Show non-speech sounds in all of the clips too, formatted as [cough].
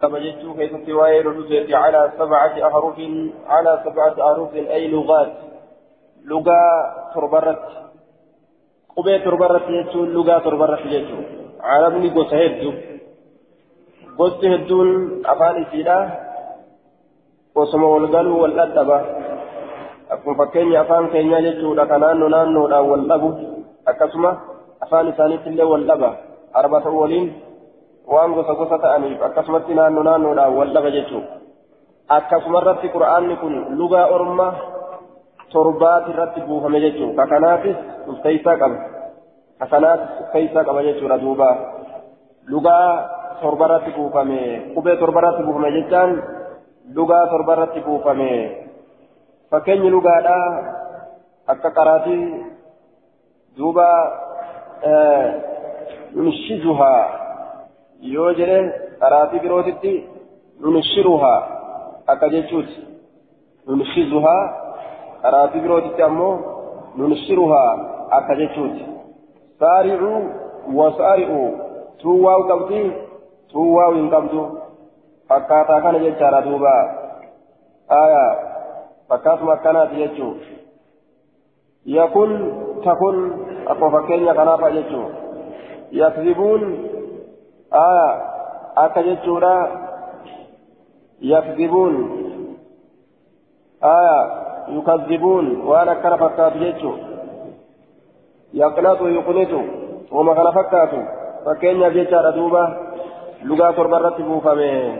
فمجدت كيف سواي ردوسيتي على سبعة أحرف على سبعة أحرف أي لغات. لغة تربرت. قبي تربرت يجون لغة تربرت يجون عربني قوس هدو. قوس هدون أفان إسيدا قوسما والقلو والأدبة أكون فكيني أفان كينيا يجون لكنانو نانو لا والأبو أكسما أفان إسانيت اللي والأبة أربعة أولين. Waan gosa gosa ta'aniif akkasumatti naannoo naannoodhaan wal dhaba jechuudha. Akkasumarratti qura'aanni kun lugaa orma torbaati irratti buufame jechuudha. Kakanaatis ufkeessaa qaba. Kakanaatis ufkeessaa qaba jechuudha duuba. Lugaa torbarratti buufame qubee torbarratti buufame jechaan lugaa torbarratti buufame fakkeenyi lugaadhaa akka qaraatii duuba nunshizuhaa. Yoo jedhe qaraatii birootitti nunshiruhaa akka jechuuti nunshizuhaa qaraatii birootitti ammoo nunshiruhaa akka jechuuti saari'uu wasaari'uu tuuwaawu qabdi tuuwaawu hin qabdu fakkaataa kana jechaadha duuba aya fakkaatuma akkanaati jechuu yakun takun akkuma fakkeenya kanaafa jechuu yakzibuun آية أكا جتشورا يكذبون. آية يكذبون. وأنا كان فكات جتشو يقنط يقنط وما كان فكات فكين جتشارا دوبا لغة تربرت بوفامي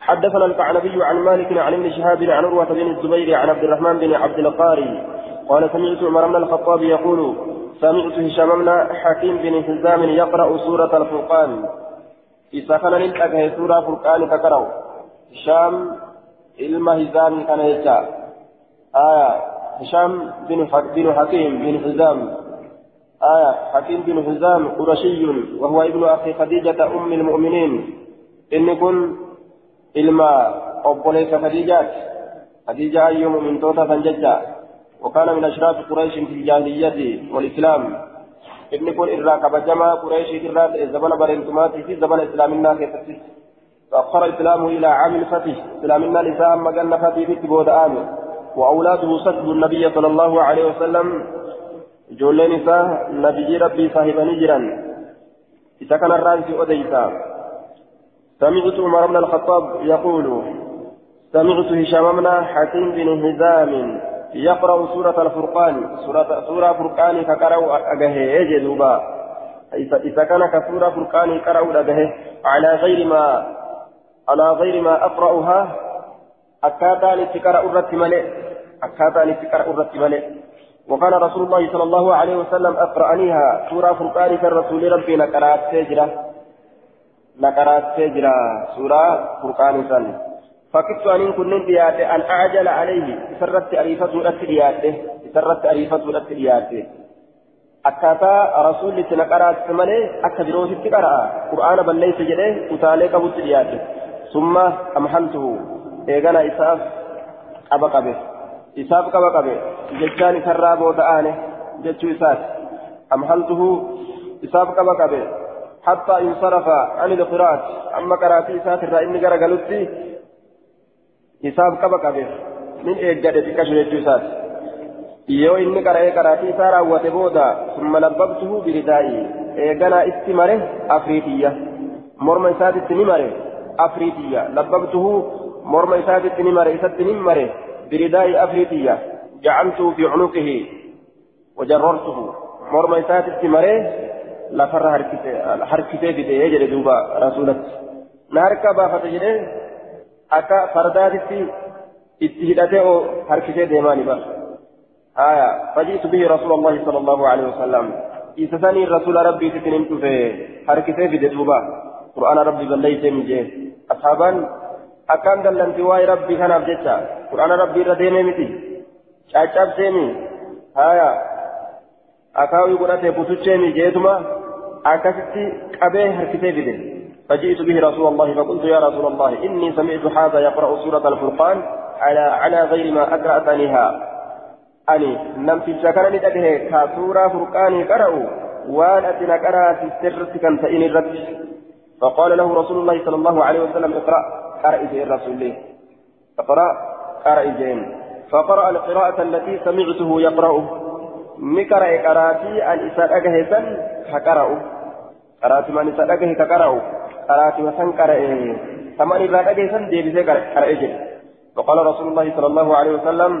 حدثنا القعنبي عن مالك عن ابن شهاب عن عروة بن الزبير عن عبد الرحمن بن عبد القاري. قال سمعت عمر بن الخطاب يقول سمعت هشام بن حكيم بن حزام يقرأ سورة الفرقان. إذا كان نلقى سورة فرقان تقرأ. هشام علم هزام كان يجا. آية هشام بن بن حكيم بن حزام. آية حكيم بن حزام قرشي وهو ابن أخي خديجة أم المؤمنين. إن كن علم أبو ليس خديجة. خديجة أيوم من توتا فنججا وكان من أشراف قريش في الجاهلية والإسلام. ابن كون إراك بجمع قريش إراك زمن برنتمات في زمن إسلامنا كيف فأخر إسلامه إلى عام الفتح. إسلامنا لساء مجن فتح في تبود آمن وأولاده سجدوا النبي صلى الله عليه وسلم. جولين نساء نبي ربي صاحب نجرا إذا كان الرانسي أديسا سمعت عمر بن الخطاب يقول سمعت هشام بن حكيم بن هزام. يقرأ سورة الفرقان. سورة سورة فرقان كقرأ أجهه جدوبا إذا كان كسورة فرقان قرأ أجهه على غير ما على غير ما أقرأها أكاتا نتكرأ الرت ملئ. أكاتا نتكرأ الرت ملئ. وكان رسول الله صلى الله عليه وسلم أقرأنيها. سورة فرقان كالرسول ربي نقرأت سجرة. نقرأت سجرة. سورة فرقان سنة فكدت أن كن دياته أن أعجل عليه سرت أريفة ولت دياته سرت أريفة ولت دياته أكاتا رسول لتنقرأت ملي أكبروت تقرأ قرآن بل ليس جده أتالي قبوت دياته ثم أمحلته إيغانا إساف أبا قبه إساف قبا قبه ججان سرى بودآنه ججو إساف أمحلته إساف قبا قبه حتى انصرف عن القراءة أما قرأتي إساف الرأي قرأ قلت yoo inni qara'ee qaraatii isaa raawwate booda summa labbabtuhu biridaa'i eeganaa itti mare afriitiyya morma isaatitti ni mare afriitiyya labbabtuhu morma isaatitti ni mare isatti ni mare biridaa'i afriitiyya jacaltuhu fi cunuqihi wajarrartuhu morma isaatitti mare lafarra harkisee fidee jedhe duuba rasuulatti na harka baafate jedhee akka fardaatitti itti hidhatee oo harkisee deemaani bara haya fajiitu bihi rasuula allahi sala allahu alehi wasalam isa sanii rasuula rabbiititti nin dhufe harkisee fide duuba qur'aana rabbii balleeysee mijee ashaabaan akkaan dallanti waa'ee rabbii kanaaf jecha qur'aana rabbii irra deemee miti caccabseemi haya akaawii godhatee butucheemi jeetuma akkasitti qabee harkisee fide فجئت به رسول الله فقلت يا رسول الله إني سمعت هذا يقرأ سورة الفرقان على على غير ما أقرأتنيها أني نمت الشكر لتده كسورة فرقان قرأوا وأن أتنا قرأ في السر كان فإن الرد. فقال له رسول الله صلى الله عليه وسلم اقرأ قرأ إجين رسول الله اقرأ قرأ إجين فقرأ القراءة التي سمعته يقرأ. نقرأ قراتي الإساءة أجهزا فقرأ. قرأتي من إساء أجهز كقرأ قراتي وسن قرأ ثمان إذا أجهزا دي بزي قرأ إجين فقال رسول الله صلى الله عليه وسلم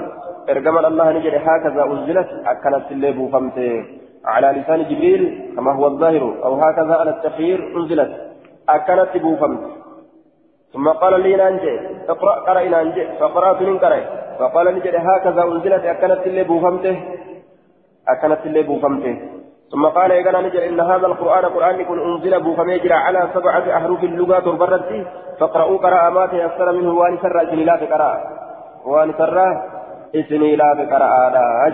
ارجم الله نجد هكذا أنزلت أكلت الليل فمته على لسان جبريل كما هو الظاهر أو هكذا على التخيير أنزلت أكلت بوفمت ثم قال لي نانجي اقرأ قرأ نانجي فقرأت من قرأ فقال نجد هكذا أنزلت أكلت الليل بوفمته أكلت الليل بوفمته ثم قال إذا نجد إن هذا القرآن قرآن يكون أنزل بوفميجر على سبعة أحرف اللغة تربرتي فاقرأوا قرأ ما تيسر منه وأن سر إسني لا تقرأ وأن سر إسني لا تقرأ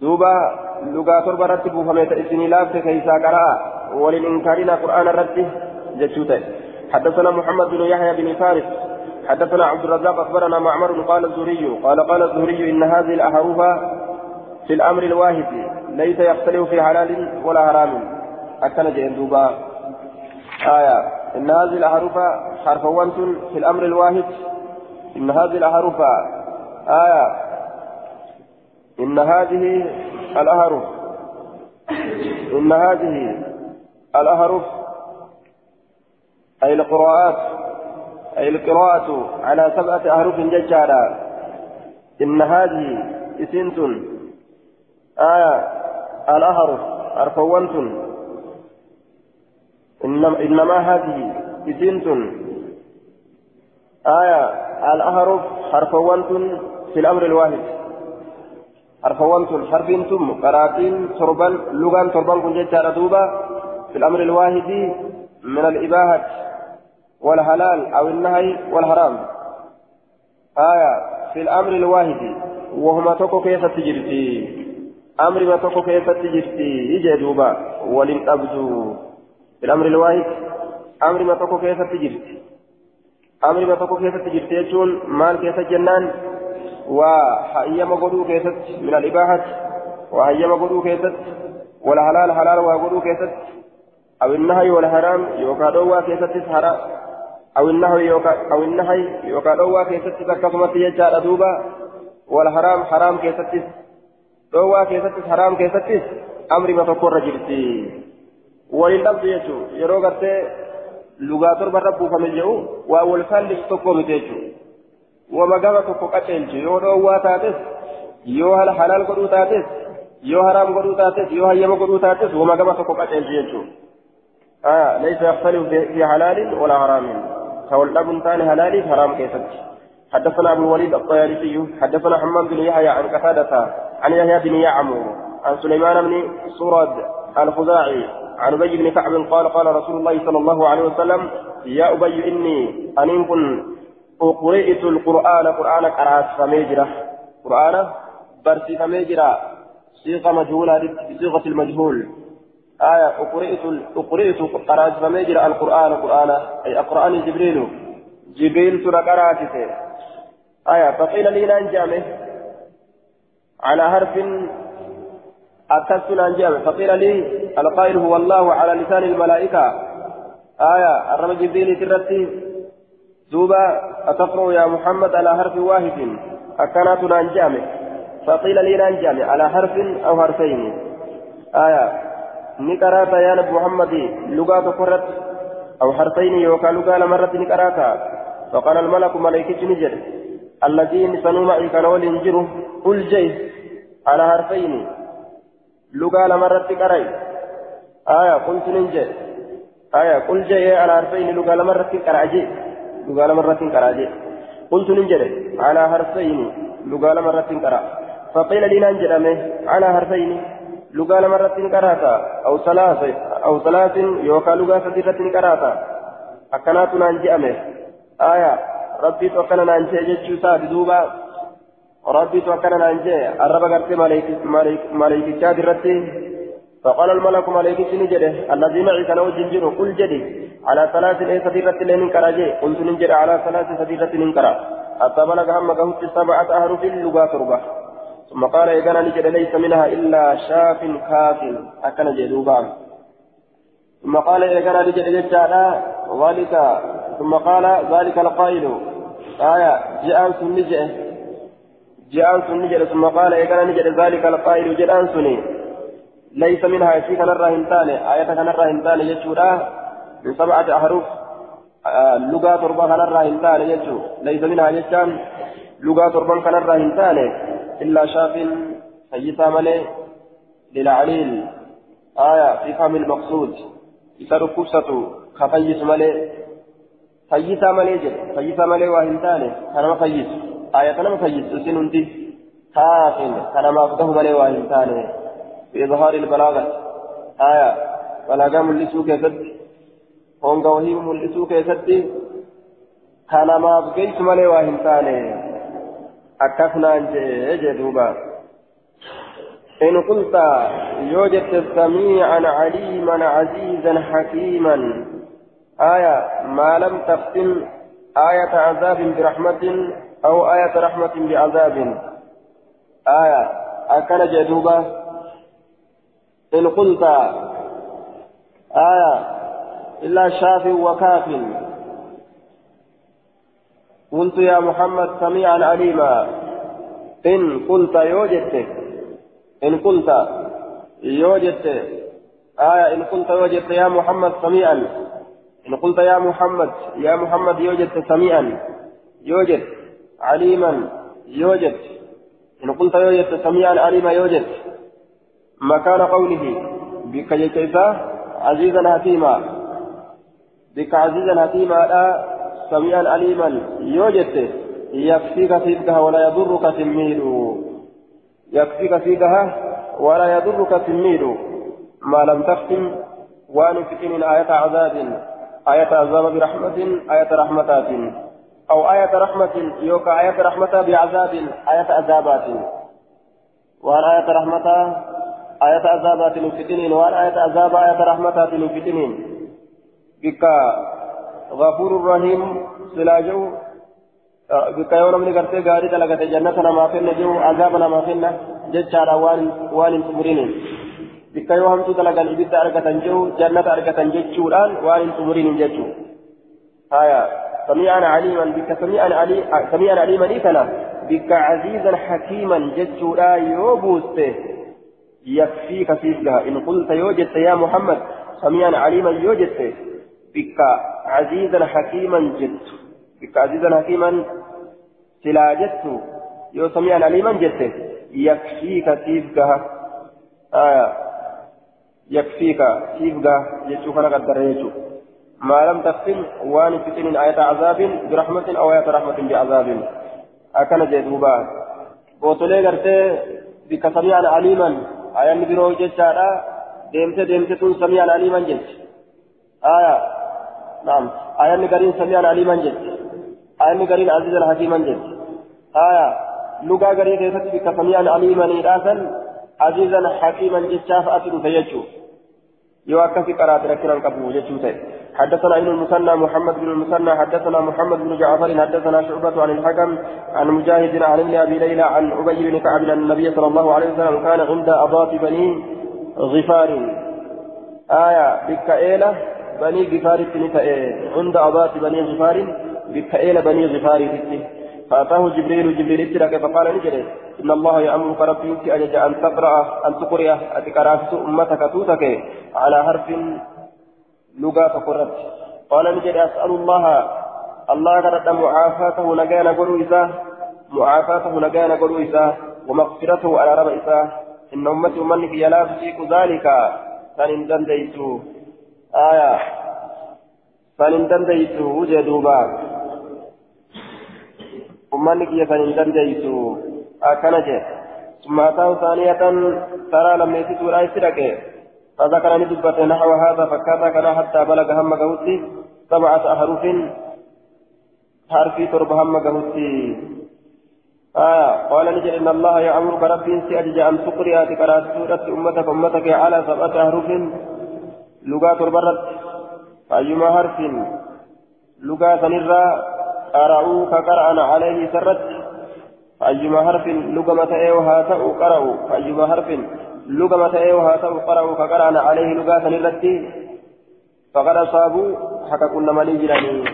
دوبا لغة تربرتي بوفميت إسني لا تكيسا قرأ وللإنكارنا قرآن الرد جتشوته حدثنا محمد بن يحيى بن فارس. حدثنا عبد الرزاق أخبرنا معمر قال الزهري قال قال الزهري إن هذه الأحرف في الأمر الواحد. ليس يختلف في حلال ولا حرام. أكن جئن آية. إن هذه الأحرف حرفوان في الأمر الواحد. إن هذه الأحرف آية. إن هذه الأحرف إن هذه الأحرف أي القراءات. أي القراءة على سبعة أحرف ججارة إن هذه إسنت. آية. الأحرف أرفوانت إنما, إنما هذه إسنت آية الأحرف حرفوانت في الأمر الواحد. حرفوانت حرفين قراتين تربان لغان تربان كن ججارة دوبا. في الأمر الواحد من الإباحة والحلال أو النهي والحرام. آية في الأمر الواحد وهما تكو كيف تجرتي أمر ما تكو كيف تجرتي يجي دوبا ولن أبدو الأمر الواحد أمر ما تكو كيف تجرتي أمر ما تكو كيف تجرتي يجون مال كيف جنان وحيما قدو كيف من الإباحة وحيما قدو كيف والحلال حلال وقدو كيف أو النهي والحرام يوكا دوا كيف حرام أو النهي يوكا أو النهي يوكا دوا كيست تكسمت يجعل دوبا والحرام حرام دوا كيست حرام كيست أمر ما تقر جرتي ولللفظ يجو يرو غرتي لغاتور بربو فمجيو وأول فالس تقو متيجو وما قام تقو قتلجو يو دوا تاتس يو هل حلال قدو تاتس يو حرام قدو تاتس يو هيما قدو تاتس وما قام تقو قتلجو آه ليس يختلف في حلال ولا حرام تولى تاني هلالي حرام كيست حدثنا أبو الوليد الطيالسي حدثنا حمام بن يحيى عن قتادة عن يحيى بن يعمر عن سليمان بن سرد الخزاعي عن أبي بن كعب قال قال رسول الله صلى الله عليه وسلم يا أبي إني أن كن أقرئت القرآن قرآن قرأت فميجرة قرآن برسي فميجرة صيغة مجهولة بصيغه المجهول. آية أقرئت أقرئت قرأت فمجرى القرآن قرآن أي أقرأني جبريل. جبريل قرأت. آية فقيل لي ننجامه على حرف أكدت ننجامه فقيل لي القائل هو الله على لسان الملائكة. آية الرب جبريل ترتي. دوبا أتقرأ يا محمد على حرف واحد. أكنات ننجامه فقيل لي ننجامه على حرف أو حرفين. آية نقرات يا نبي محمد. لغة كرت أو حرفين يوكا لغة لمرة نقرات فقال الملك ملائكة نجر الذين سنوا معي كانوا ولنجروا قل جي على حرفين. لغة لمرة قرأي آية قلت ننجر آية قل جي على حرفين. لغة لمرة قرأجي لغة لمرة قرأجي قلت ننجر على حرفين. لغة لمرة قرأ فقيل لي ننجر على حرفين. لغة لمرة كراتا أو ثلاث أو ثلاث. يوكا لغة سدرة كراتا أكنات نانجي أمه آية ربي توكنا نانجي جتشو ساد دوبا ربي توكنا نانجي الرب قرتي ملائكة شادرتي فقال الملك ملائكة نجده الذي معي كان وجنجر قل جدي على ثلاث إيه سديرة لين كراجي قلت ننجر على ثلاث سديرة لين حتى بلغ هم قهوت سبعة أحرف اللغة تربة ثم قال إذا نجد ليس منها إلا شاف كاف أكن جدوبا ثم قال إيقنا لجل ججالا ذلك ثم قال ذلك القائل. آية جاء سنجة جاء سنجة ثم قال إيقنا نجل ذلك القائل جاء سني ليس منها شيء كان الراهنتان آية كان الراهنتان يجورا من سبعة أحرف. آه لغة تربة كان الراهنتان يجو. ليس منها يجان. لغة تربة كان الراهنتان إلا شاف فيسا ملي للعليل. آية في فهم المقصود. يسر كبسة كفيس ملي. فيسا ملي جل فيسا ملي واهنتان كان ما فيس آية كان ما فيس سننتي كافٍ كان ما أفضه ملي واهنتان بإظهار البلاغة آية بلاغة ملسو كيست هونغا وهي ملسو كيست كان ما أفضيس ملي واهنتان أكفنا أنجي دوبا إن قلت يوجد سميعا عليما عزيزا حكيما آية ما لم تختم آية عذاب برحمة أو آية رحمة بعذاب. آية أكن جدوبة. إن قلت آية إلا شاف وكاف. قلت يا محمد سميعا عليما إن قلت يوجدت. إن قلت يوجدت. آية إن قلت يوجدت يا محمد سميعا. إن قلت يا محمد يا محمد يوجد سميعا يوجد عليما يوجد. إن قلت يوجد سميعا عليما يوجد. مكان قوله. بك يكيسا عزيزا حكيما. بك عزيزا حكيما لا سميعا عليما يوجد. يكفيك فيدها ولا يضرك تميل يكفيك فيدها ولا يضرك تميل ما لم تختم وأن فتن آية عذاب. آية عذاب برحمة آية رحمتات أو آية رحمة يوكا آية رحمة بعذاب آية عذابات. وان آية رحمة آية عذابات فتنين وان آية عذاب آية رحمتات فتنين بك غفور رحيم سلاجو بك يوم من قرتي غاري تلقت جنة نما فينا جو عذاب نما فينا ججارا وان وان تمرين. بك يوم هم تلقى الإبت أرقة جو جنة أرقة ججوران وان تمرين ججو آية سميعا عليما بك سميعا علي سميعا عليما إيكنا بك عزيزا حكيما ججورا يوبوسته يكفيك فيها إن قلت يوجدت يا محمد سميعا عليما يوجدت بك عزيزا حكيما جدت بك عزيزا حكيما سلا جدت يو سميعا عليما جدت يكفيك فيها آية يكفيك فيها يشوف لك الدرجة ما لم تختم وان فتن آية عذاب برحمة أو آية رحمة بعذاب أكن جدوبا بوتولي غرتي بك سميعا عليما ayaan biroo jechaadha deemte deemte tun samiyaan aliiman jechi aya naam ayaan gariin samiyaan aliiman jechi ayaan gariin azizan hakiiman jechi aya lugaa garii keessatti bikka samiyaan aliimaniidha ati dhufe jechuu yoo akkasi qaraate rakkinaan qabu jechuu ta'e حدثنا ابن المثنى محمد بن المثنى حدثنا محمد بن جعفر حدثنا شعبة عن الحكم عن مجاهد عن ابن أبي ليلى عن أبي بن كعب أن النبي صلى الله عليه وسلم كان عند اضاف بني غفار. آية بكائلة بني غفار عند اضاف بني غفار بكائلة بني غفار فأتاه جبريل جبريل اترك فقال نجري إن الله يأمرك ربي أجج أن تقرأ أن تقرأ. أتكرافت أمتك توتك. على حرف لغة فقرت قال نجري أسأل الله. الله كرد معافاته نجانا قلو إساه معافاته نجانا قلو إساه ومغفرته على رب إساه إن أمتي منك يلا تشيك ذلك. فإن دنديت. آية. فإن دنديت وجدوا بعد ummanni kiyya kan hin dandeeysu akkana jee. ثم أتاه ثانية ترى لم يسيطوا لا يسرقه فذكر ندبة نحو هذا فكذا كان حتى بلغ هم قوتي سبعة أحرف حرفي ترب هم قوتي آه قال نجل إن الله يأمرك ربي سأجج أن تقرأ تقرأ سورة أمتك أمتك على سبعة أحرف لغات البرد أيما حرف لغات نرى قرأوا كقرأنا عليه سرت أيما حرف لغمة إيوها تأو قرأوا أيما حرف لغمة إيوها تأو قرأوا كقرأنا عليه لغة نرتي فقد أصابوا حكا كنا مني جراني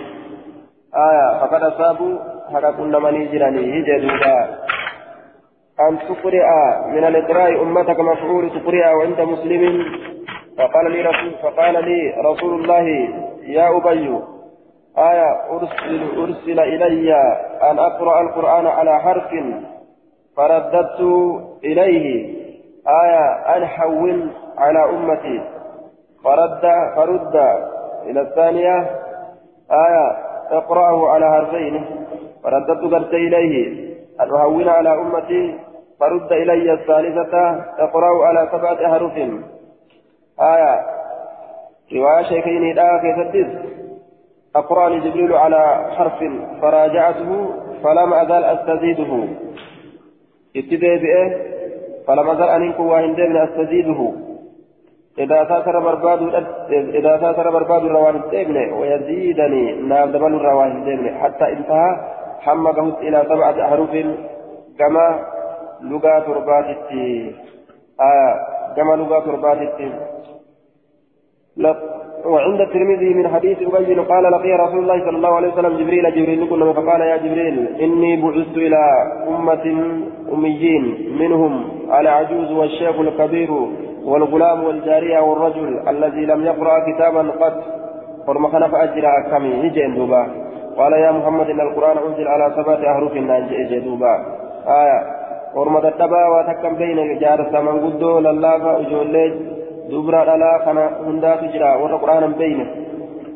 آية فقد أصابوا حكا كنا مني جراني هجدودا أن تقرئ من الإقراء أمتك مفعول تقرئ وعند مسلم فقال لي رسول فقال لي رسول الله يا أبي آية أرسل أرسل إلي أن أقرأ القرآن على حرف فرددت إليه. آية أن حول على أمتي. فرد فرد. إلى الثانية. آية اقرأه على حرفين. فرددت قلت إليه. أن أهون على أمتي. فرد إلي الثالثة. اقرأه على سبعة أحرف آية. رواية شيخين لا كيف أقرأني جبريل على حرف فراجعته فلم أزال أستزيده. ابتدأ بإيه؟ فلم أزل أن واحد من أستزيده. إذا ساتر برباد إذا ساتر برباد الروان الدبن ويزيدني ناب دبل الروان الدبن. حتى انتهى حمقه إلى سبعة أحرف. كما لغة تربات آه كما لغة تربات وعند الترمذي من حديث أبي قال لقي رسول الله صلى الله عليه وسلم جبريل جبريل كنا فقال يا جبريل إني بعثت إلى أمة أميين منهم العجوز والشيخ الكبير والغلام والجارية والرجل الذي لم يقرأ كتابا قد فرم خلف أجر أكمي هجين دوبا. قال يا محمد إن القرآن أنزل على سبعة أحرف نانجي دوبا. آية. ورمت التبا وتكم بين جارة من قدو لله أجولي dubra dhalaa kana hundaatu jira warra qur'aanan beeyne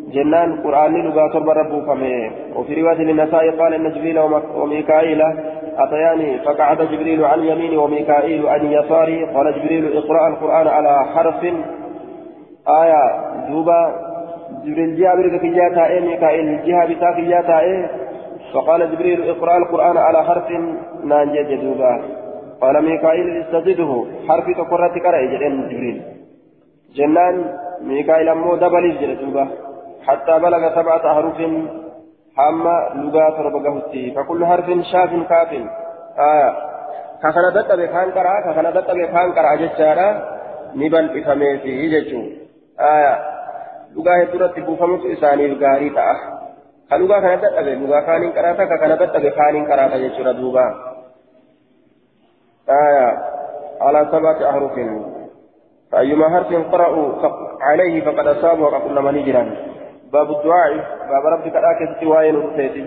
جنان قرآن لغة تربى ربه فمه. وفي رواية للنسائي قال إن جبريل وميكائيل أتياني فقعد جبريل عن يميني وميكائيل عن يساري قال جبريل اقرأ القرآن على حرف. آية دوبا. جبريل جابر كياتا إيه ميكائيل جهة بتا كياتا إيه فقال جبريل اقرأ القرآن على حرف. نانجي دوبا قال ميكائيل استزده. حرف تقرأت كرأي جبريل. جنان ميكائيل أمو دبليف جلتوبا حتى بلغ سبعة أحرف حما لغة تربقهتي فكل حرف شاف كاف. آية كخنا دت بخان كرا كخنا دت بخان كرا جچارا نبل بفمي فيه جچو آية لغة هدرت بوفمت إساني الغاري تأه كلغة كنا دت لغة خان كرا كخنا دت بخان كرا جچورا دوبا. آية على سبعة أحرف فأيما حرف قرأوا عليه فقد أصاب وقد من نجرا باب الدعاء. باب ربك الآكد سواين رسيتي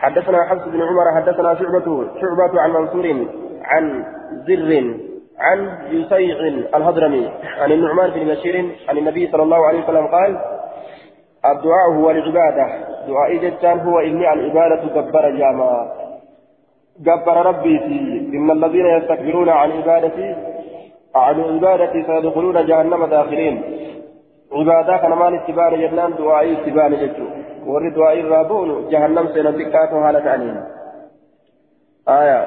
حدثنا حفص بن عمر حدثنا شعبة شعبة عن منصور عن زر عن يسيع الهضرمي عن النعمان بن بشير عن النبي صلى الله عليه وسلم قال الدعاء هو العبادة. دعاء جتان هو إني العبادة جبر جاما جبر ربي إن الذين يستكبرون عن عبادتي عن عبادتي سيدخلون جهنم داخلين. عبادة كان مال اتبار جنان دعائي اتبار جتو ور دعائي الرابون جهنم سينتكاتو حالة عنين آية.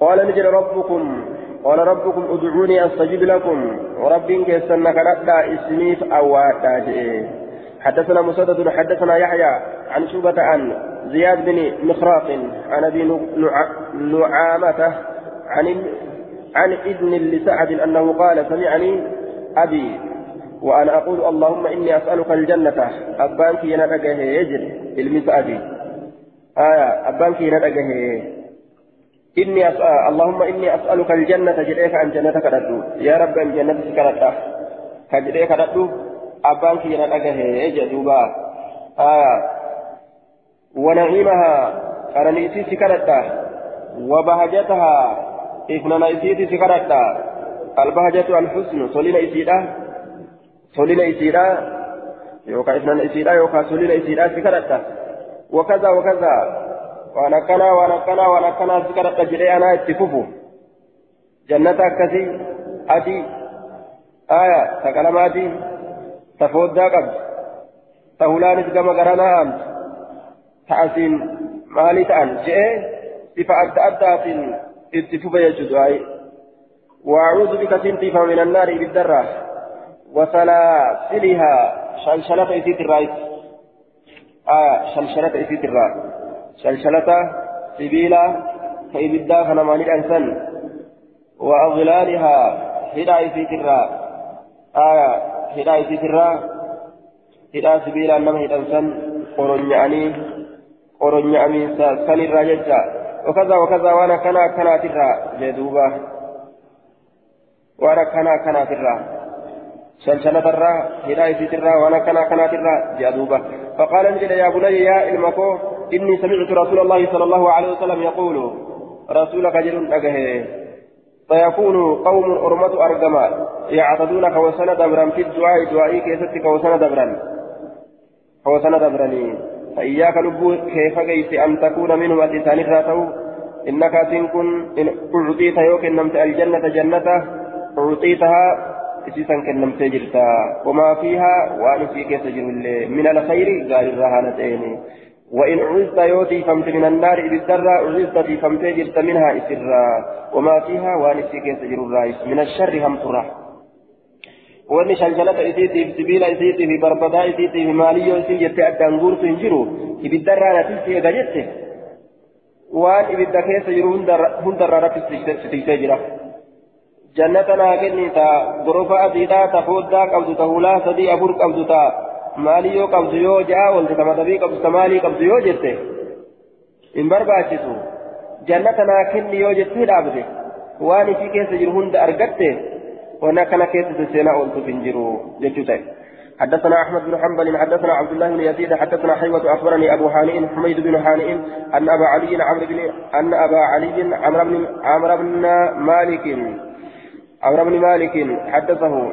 قال نجد ربكم قال ربكم ادعوني أستجب لكم. ورب كيسن كندا اسميف اواتا حدثنا مسدد حدثنا يحيى عن شوبة عن زياد بن مخراق عن أبي نعامة عن عن إذن لسعد أنه قال سمعني أبي وأنا أقول اللهم إني أسألك الجنة. أبانك ينتقه يجري إلمس أبي. آية أبانك ينتقه إني أسأل اللهم إني أسألك الجنة. جريك عن جنتك ردو يا رب أن جنتك ردو كجريك ردو أبانك ينتقه يجري دوبا. آية ونعيمها. أنا نئتي سكرتها وبهجتها. إفنانا إسيتي سكرتا البهجة الحسن صلينا إسيدا صلينا إسيدا يوكا إفنانا إسيدا يوكا صلينا إسيدا سكرتا وكذا وكذا وانا كنا وانا كنا وانا كنا سكرتا جري أنا اتفوفو جنة أكسي أدي آية تكلماتي تفودا قبل تهولاني كما قرانا أمت تأسين مالي تأن جئ صفة أدى أدى اتفوف يجوز أي وأعوذ بك تنتف من النار بالدرة وسلاسلها شلشلة إسيت الرئيس آه شلشلة إسيت الرئيس شلشلة سبيلة فإبدا فنماني الأنسان وأغلالها هدى إسيت الرئيس آه هدا إسيترا هدا سبيلا نما هدا سن قرنياني قرنياني سن الراججة وكذا وكذا وانا كنا كنا ترى جدوبا وانا كنا كنا ترى. شلشلة الرا هداية الرا وانا كنا كنا الرا جادوبة فقال نجد يا بني يا إلمكو إني سمعت رسول الله صلى الله عليه وسلم يقول رسولك جل أجهه فيكون قوم أرمة أرجما يعتدون كوسنة دبرا في الدعاء دعائي كيست كوسنة دبرا كوسنة دبرني فإياك لبو كيف جيت أن تكون منهم أتسان الراتو إنك تنكن إن أعطيت يوكن نمت الجنة جنة أعطيتها kennamtee jirta wamaa fiihaa waan isii keessa jirullee min alkhayri gaarirraa haala ta'een وإن عزت يوتي فمت من النار بالدرة عزت في فمت جرت منها إسرا. وما فيها وانسي كيس جر الرئيس من الشر هم شلشلة إسيتي في سبيل إسيتي في بربدا إسيتي في مالية إسيتي جت أدنغور تنجرو بالدرة نتيجة جت وان إبدا كيس جر هندر رفس ستيجرا jannata naa kenni ta gorofa adiidhaa ta fooddaa qabdu ta hulaa sadii afur qabdu ta maalii yoo qabdu yoo ja'a walte ta madabii qabdu ta maalii qabdu yoo jette hin barbaachisu jannata naa kenni yoo jettee dhaabde waan isii keessa jiru hunda argatte keessa seenaa ooltuuf hin jiru jechuu ta'e. حدثنا أحمد بن حنبل حدثنا عبد الله بن يزيد حدثنا حيوة أخبرني أبو هانئ حميد بن هانئ أن أبا علي عمرو بن أن أبا علي عمرو بن عمرو بن مالك عمرو بن مالك حدثه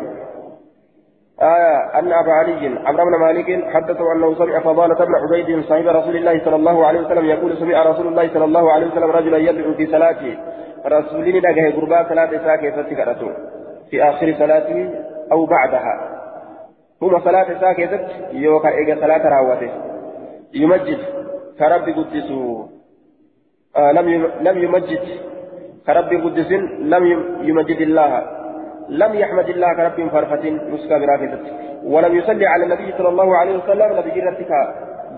آية أن أبا علي عمرو بن مالك حدثه أنه سمع فضالة بن عبيد صاحب رسول الله صلى الله عليه وسلم يقول سمع رسول الله صلى الله عليه وسلم رجلا يدعو في صلاته رسولين دقه قربا صلاة ساكي فتكرته في آخر صلاته أو بعدها. ثم صلاة ساكي يوكا إيجا صلاة راوته. يمجد. كرب قدسه آه لم لم يمجد. كرب قدس لم يمجد الله. لم يحمد الله كرب فرفة مسكا برافدت ولم يصلي على النبي صلى الله عليه وسلم. نبي جرتك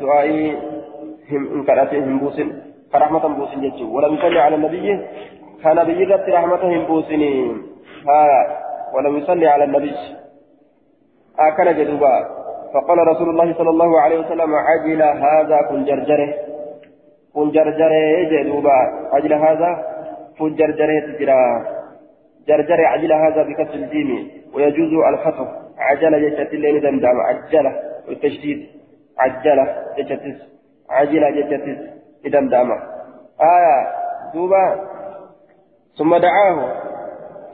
دعائي هم انكرته هم بوسن. كرحمة بوسن ولم يصلي على النبي كان بجرت رحمتهم بوسن. ها ولم يصلي على النبي. أكل جدوبا. فقال رسول الله صلى الله عليه وسلم عجل هذا كن جرجره كن جرجره جدوبا. عجل هذا فون جرجره تجرى جرجر عجل هذا بكسر الجيم ويجوز الخطف. عجل جتت اللين دمدم عجله والتشديد عجله جتتس عجل جتتس دمدم آية. دوبا. ثم دعاه.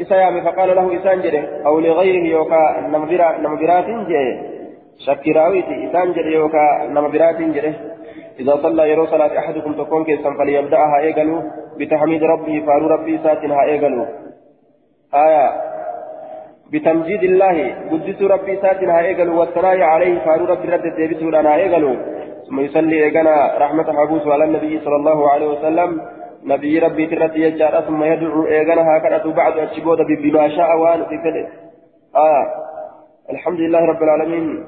إسيامي فقال له إسانجره أو لغيره يوكا نمبرات جيه شكراويتي إسانجره يوكا نمبرات جيه إذا صلى يرو صلاة أحدكم تكون كيسا فليبدأها إيقلوا بتحميد ربه فارو ربي ساتنها إيقلوا آية بتمجيد الله قدس ربي ساتنها إيقلوا والثناء عليه فارو ربي رد ديبسه لنا إيقلوا ثم يصلي إيقنا رحمة حبوس على النبي صلى الله عليه وسلم نبي ربي ترد يجار ثم يدعو إيقنا هكذا بعد أتشبود بما شاء وأن في فلئ آه. الحمد لله رب العالمين.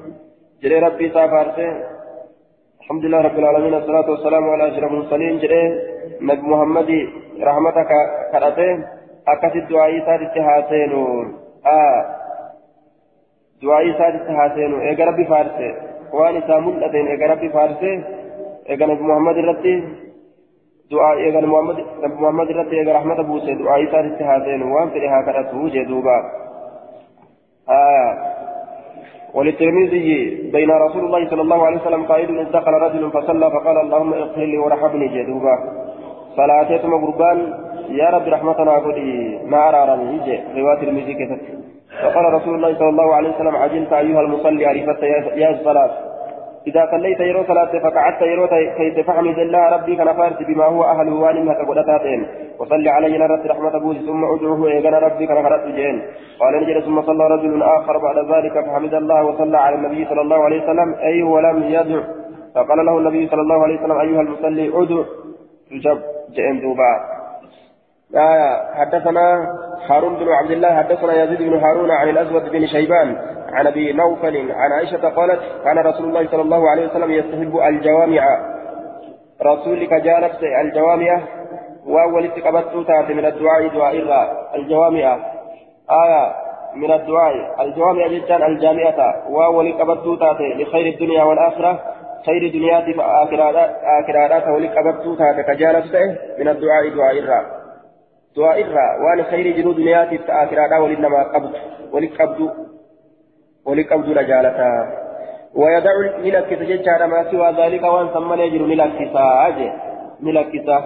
جري ربي سافارته الحمد لله رب العالمين. والصلاة والسلام على أشرف المرسلين. جري. نبي محمد رحمتك كرته. أكثر دعائي سادت هاتينو آه. دعائي سادت هاتينو إيقا ربي فارسه. وأن سامون أتين إيقا ربي فارسه. إيقا نبي محمد رتي دعاء إيقا محمد محمد رتي إيقا رحمة بوسه دعائي سادت هاتينو وأن فرها كرته جدوبا آه وللترمذي بين رسول الله صلى الله عليه وسلم قائد إذ دخل رجل فصلى فقال اللهم اغفر لي وارحمني جدوبا صلاتي قربان يا رب رحمتنا قولي ما أرارني يجي رواية كتبت فقال رسول الله صلى الله عليه وسلم عجلت أيها المصلي عرفت يا الصلاة إذا صليت يرو صلاة فقعدت يرو كي فحمد الله ربي كان فارس بما هو أهل وان كقدتاتين وصلي علي نرت رحمة بوز ثم أدعوه إيقنا ربي كان خرجت جين. قال نجد ثم صلى رجل آخر بعد ذلك فحمد الله وصلى على النبي صلى الله عليه وسلم أي ولم يدع. فقال له النبي صلى الله عليه وسلم أيها المصلي أدع. تجب. جئن دوبا. آية حدثنا هارون بن عبد الله حدثنا يزيد بن هارون عن الأسود بن شيبان عن أبي نوفل عن عائشة قالت كان رسول الله صلى الله عليه وسلم يستحب الجوامع. رسولك جالت الجوامع وأول استقبت تاتي من الدعاء دعاء الجوامع. آية من الدعاء الجوامع جدا الجامعة. وولك بدوتات لخير الدنيا والآخرة خير دنياتي فآخرات ولك بدوتات كجالة من الدعاء دعاء الرا دعاء الرا وأن خير جنو دنياتي فآخرات ولنما قبض ولك قبض ولك قبض لجالة ويدع ملكة جدا ما سوى ذلك وأن ثم يجر ملكة أجي ملكة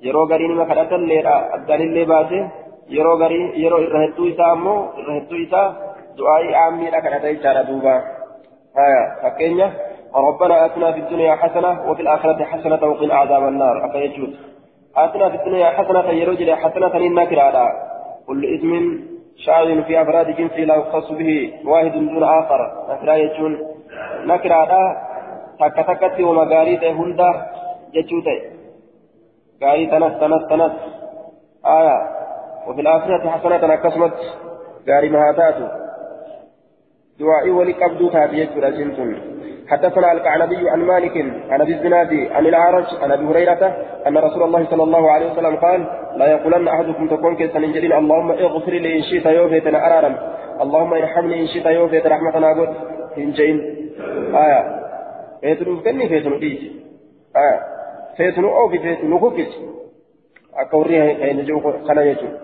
yeroo gariin ima kadhatalleedha addaanillee baase. Yeroo garii yeroo irra hedduu isaa ammoo irra hedduu isaa du'aa'ii aammiidha kadhata jechaadha duuba. Haya fakkeenya ربنا آتنا في الدنيا حسنة وفي الآخرة حسنة وقنا عذاب النار أفيجوز آتنا في الدنيا حسنة يرجل حسنة النكرة على كل اسم شاغل في أفراد جنسه لا يختص به واحد دون آخر. نكرة يجون نكرة على تك تكت ومغاريت هندا جتوتي قال تنس تنس تنس. آية. وفي الآخرة حسنة أكسمت قال ما هاتاتو دعائي ولك أبدو تاتي يجبر حدثنا الكعنبي عن مالك عن أبي الزناد عن الأعرج عن أبي هريرة أن رسول الله صلى الله عليه وسلم قال لا يقولن أحدكم تكون كيسن جليل اللهم اغفر لي إن شئت يوفيتنا أرارا اللهم ارحمني إن شئت يوفيت رحمتنا قد هنجين آية. فيتنو كني فيتنو ديش آية. kuffisi akka warri hayna jiru kana jechuudha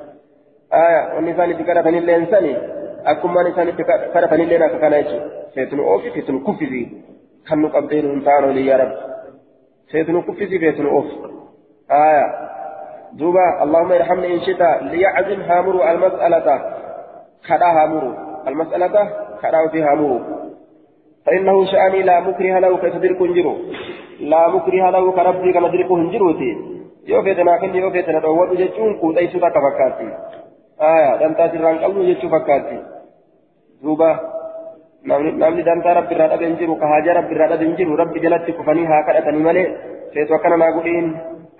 aya wanni isaan itti kadhatanillee sani akkumaan isaan itti kadhatanillee akka kana jechuudha feetunu oofi feetunu kuffisi kan nu qabdee nu hin taane olii yaa rabbi feetunu kuffisi feetunu oofi aya دوبا اللهم ارحمني إن شئت ليعزم هامر المسألة كدا هامر المسألة كدا في هامر فإنه شأني لا مكره له كتدرك جرو لا مكره له كربي كما دركه هنجروتي yoo feete naa kenni yoo feete na dhoowwadhu jechuun kuudhaysuu takka fakkaatti aya dantaa sirraan qabnu jechuu fakkaatti duuba namni dantaa rabbi irraa dhabe hin jiru ka haajaa rabbi irraa dhabe hin jiru rabbi jalatti kufanii haa kadhatanii malee feetu akkana naa godhiin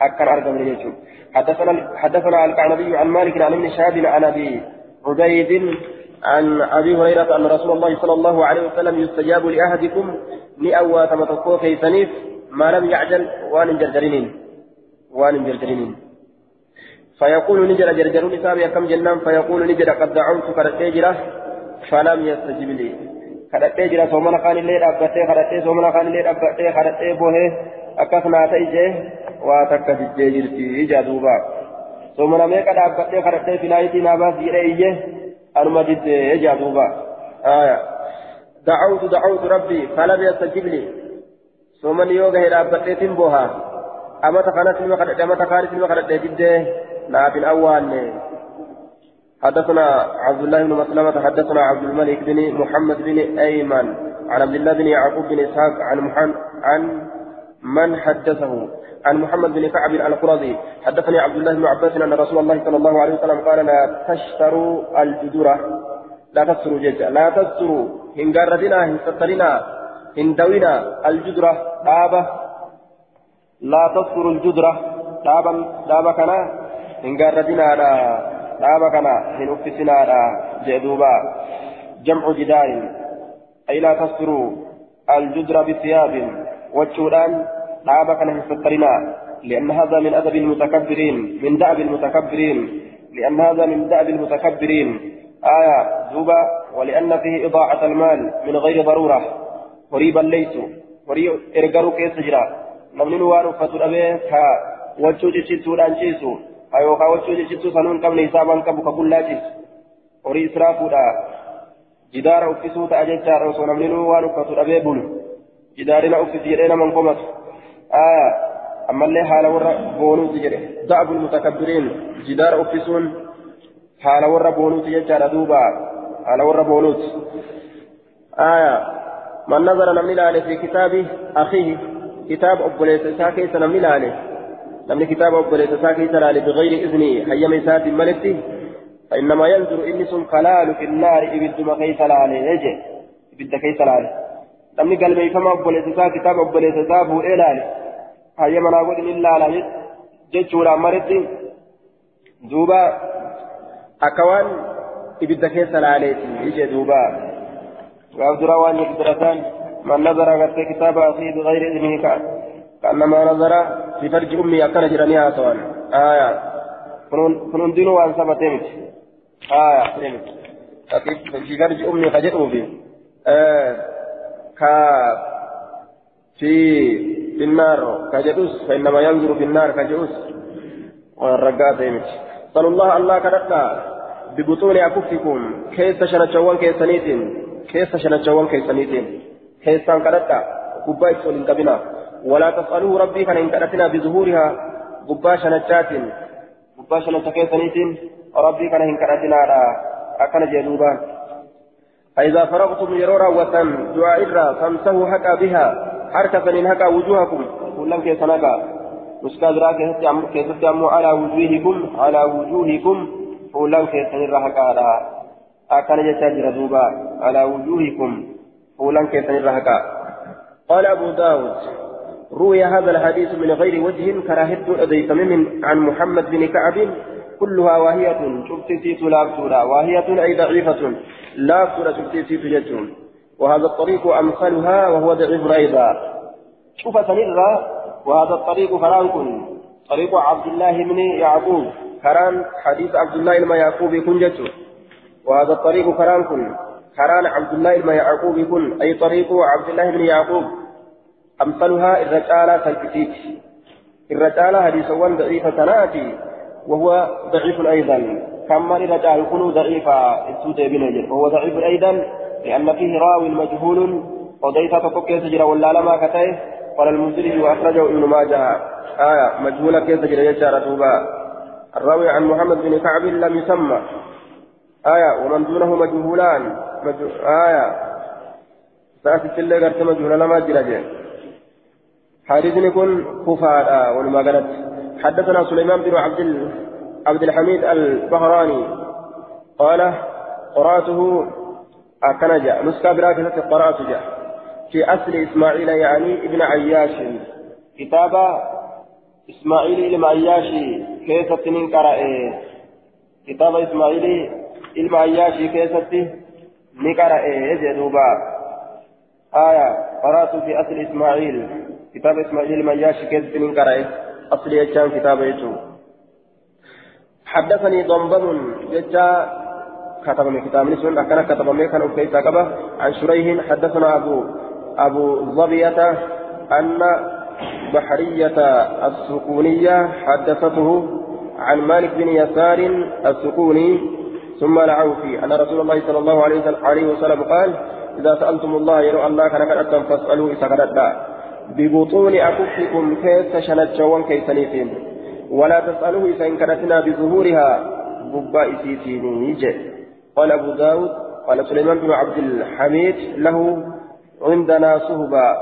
akkan argamne jechuun حدثنا القعنبي عن مالك عن ابن شهاب عن ابي عبيد عن ابي هريره ان رسول الله صلى الله عليه وسلم يستجاب لاحدكم لأوى تمتقوا كيسنيف ما لم يعجل وان جرجرين وان جرجرين فيقول نجر جرجرون إسامي كم جنان فيقول نجر قد دعوت كرتيجرة فلم يستجب لي كرتيجرة سومنا خان الليل أبتي كرتي سومنا خان الليل أبتي كرتي بوه أكثنا تيجي واتك جيجرتي جادوبا سومنا ميكا أبتي كرتي في لايتي ناباس يريه أنما جد جادوبا آية دعوت دعوت ربي فلم يستجب لي سومن يوغا هيدا أبتي بوها أما تقنت المقدد أما تقارت المقدد جد ناب الأول حدثنا عبد الله بن مسلمة حدثنا عبد الملك بن محمد بن أيمن عن عبد الله بن يعقوب بن إسحاق عن محمد عن من حدثه. عن محمد بن كعب القرظي. حدثني عبد الله بن عباس أن رسول الله صلى الله عليه وسلم قال لا تشتروا الجدرة. لا تستروا جدا لا تستروا إن قردنا إن سترنا إن دوينا الجدرة. دابة لا تستروا الجدرة. دابا دابا كنا إن قردنا دابا كنا إن أفسنا جدوبا جمع جدار أي لا تستروا الجدرة بثياب وجودان دابا كنا سترنا لأن هذا من أدب المتكبرين من دأب المتكبرين لأن هذا من دأب المتكبرين آية زوبا ولأن فيه إضاعة المال من غير ضرورة قريبا ليسوا قريب إرقروا كيس جرا نمنين وانو فتر أبيه كا وجو جيشتو لانجيسو أيو كا وجو جيشتو سنون قبل حسابا كبو كبول لاجيس قري إسرافو دا جدار أفسو تأججار وصو نمنين وانو فتر أبيه بول جدارنا أفس جرينا من قمت آية أما اللي حال ورا بونوت جري دعب المتكبرين جدار أفسون حال ورا بونوت يجار دوبا حال ورا بونوت آية من نظر نمني لالي في كتاب أخيه كتاب أبوليس ساكي لالي نمني كتاب أبوليس ساكي سلالي بغير إذنه حيام إسات ملتي فإنما ينظر إنس خلال في النار إبد ما كيس لالي يجي إبد كيس لالي نمني قلبي فما أبوليس ساكي كتاب أبوليس سابه إلالي حيام نقول إلا لالي جيشورا مرتي دوبا أكوان إبد كيس لالي يجي دوبا وعبد روان يقدرتان من نظر غير كتاب أخيه بغير إذنه كأنما نظر في فرج أمي أكن جرانيها سواء آية. كنون دينو وأن ثبتمت آية. في فرج أمي خجئوا به آه. كا في في النار. كجلوس فإنما ينظر في النار كجلوس والرقات يمشي صلى الله الله كرتا ببطون أكفكم. كيس شنشوان كيسانيتين كيس شنشوان كيسانيتين كيسان كرتا قبا يسول كبنا. ولا تسألوه ربي كان إن كرتنا بظهورها قبا شنشات قبا شنشا كيسانيتين ربي كان إن كرتنا أكن جدوبان فإذا فرغتم يرورا وتن دعاء فامسحوا حكا بها. حركة حكا وجوهكم. كلن كيسانكا مستدرا كيست أمو على وجوهكم؟ على وجوهكم. فولان كيسن الرهقا أكان يتاجر دوبا على وجوهكم. فولان كيسن الرهقا قال أبو داود. روي هذا الحديث من غير وجه كراهة أديت من عن محمد بن كعب. كلها واهية شفت سيت لا سورة. واهية أي ضعيفة. لا سورة شفت سيت جتون وهذا الطريق أمثلها وهو ضعيف أيضا. شوف سنرى وهذا الطريق فران طريق عبد الله بن يعقوب. كران حديث عبد الله بن يعقوب كن جتو وهذا الطريق كران كن كران عبد الله بن يعقوب كن أي طريق عبد الله بن يعقوب. أمثلها الرجالة فالكتيك الرجالة حديث وان ضعيفة تناتي وهو ضعيف أيضا. كما الرجال كن ضعيفة السود بن وهو ضعيف أيضا لأن فيه راوي مجهول. وضيف فكوكي سجر ولا لما كتئ قال المنذري وأخرجه ابن ماجه. آية مجهولة كيف تجري يشار توبا الراوي عن محمد بن كعب لم يسمى. آية ومن دونه مجهولان. مجهول آية. سأسف اللي قرت مجهولا لما جرى حديث كن كفار ولما قالت حدثنا سليمان بن عبد عبد الحميد البهراني قال قرأته أكنجا نسكا براكزة قرأت جاء. في أصل إسماعيل يعني ابن عياش. كتاب إسماعيل ابن عياش كيف تنين قرأ؟ كتاب إسماعيل ابن عياش كيف نقرأ جدوبا آية قرأت في أصل إسماعيل. كتاب إسماعيل ابن عياش كيف تنين قرأ أصل يجان كتاب يجو. حدثني ضمضم جتا كتب من كتاب نسون أكن كتب من كان أكيد عن شريح حدثنا أبو أبو ظبية أن بحرية السكونية حدثته عن مالك بن يسار السكوني ثم العوفي أن رسول الله صلى الله عليه وسلم قال إذا سألتم الله يرى الله كان كأتم فاسألوا إسكرت ببطون أكفكم كيس شنت جوان كيسنيتين ولا تسألوه إذا كانتنا بظهورها. ببا إسيتين قال أبو داود قال سليمان بن عبد الحميد له عندنا صهبة.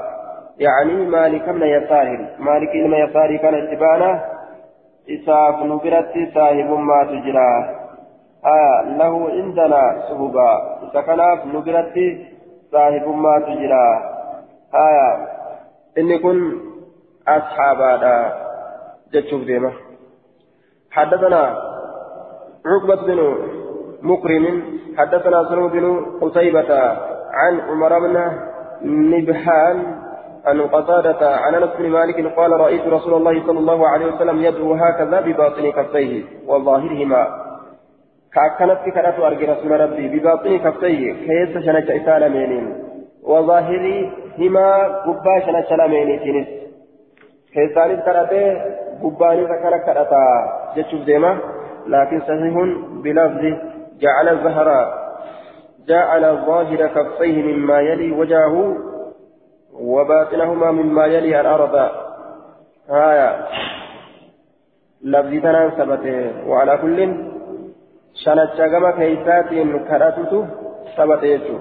يعني مالك من يسار. مالك من يسار كان اتبانا إساف نبرت صاحب ما تجرى. آه له عندنا صهبة. إذا كان نبرت صاحب ما تجرى. آه إن كن أصحاب هذا جتشوف ديما حدثنا عقبة بن مكرم حدثنا سلم بن قتيبة عن عمر بن نبحان عن قتادة عن انس بن مالك قال رايت رسول الله صلى الله عليه وسلم يدعو هكذا بباطن كفيه وظاهرهما كأكنت كرات أرجي رسول ربي بباطن كفيه كيس شنك إسال مينين وظاهرهما قبا شنك لمينين تنس كيسان كراته قباني فكرة كراتا جتشوف ديما. لكن صحيح بلفظ جعل الزهراء جعل ظاهر كفيه مما يلي وجهه وباطنهما مما يلي الأرض. آية. لفظي تنان وعلى كل شنت كما كيسات كراتت ثبت يجو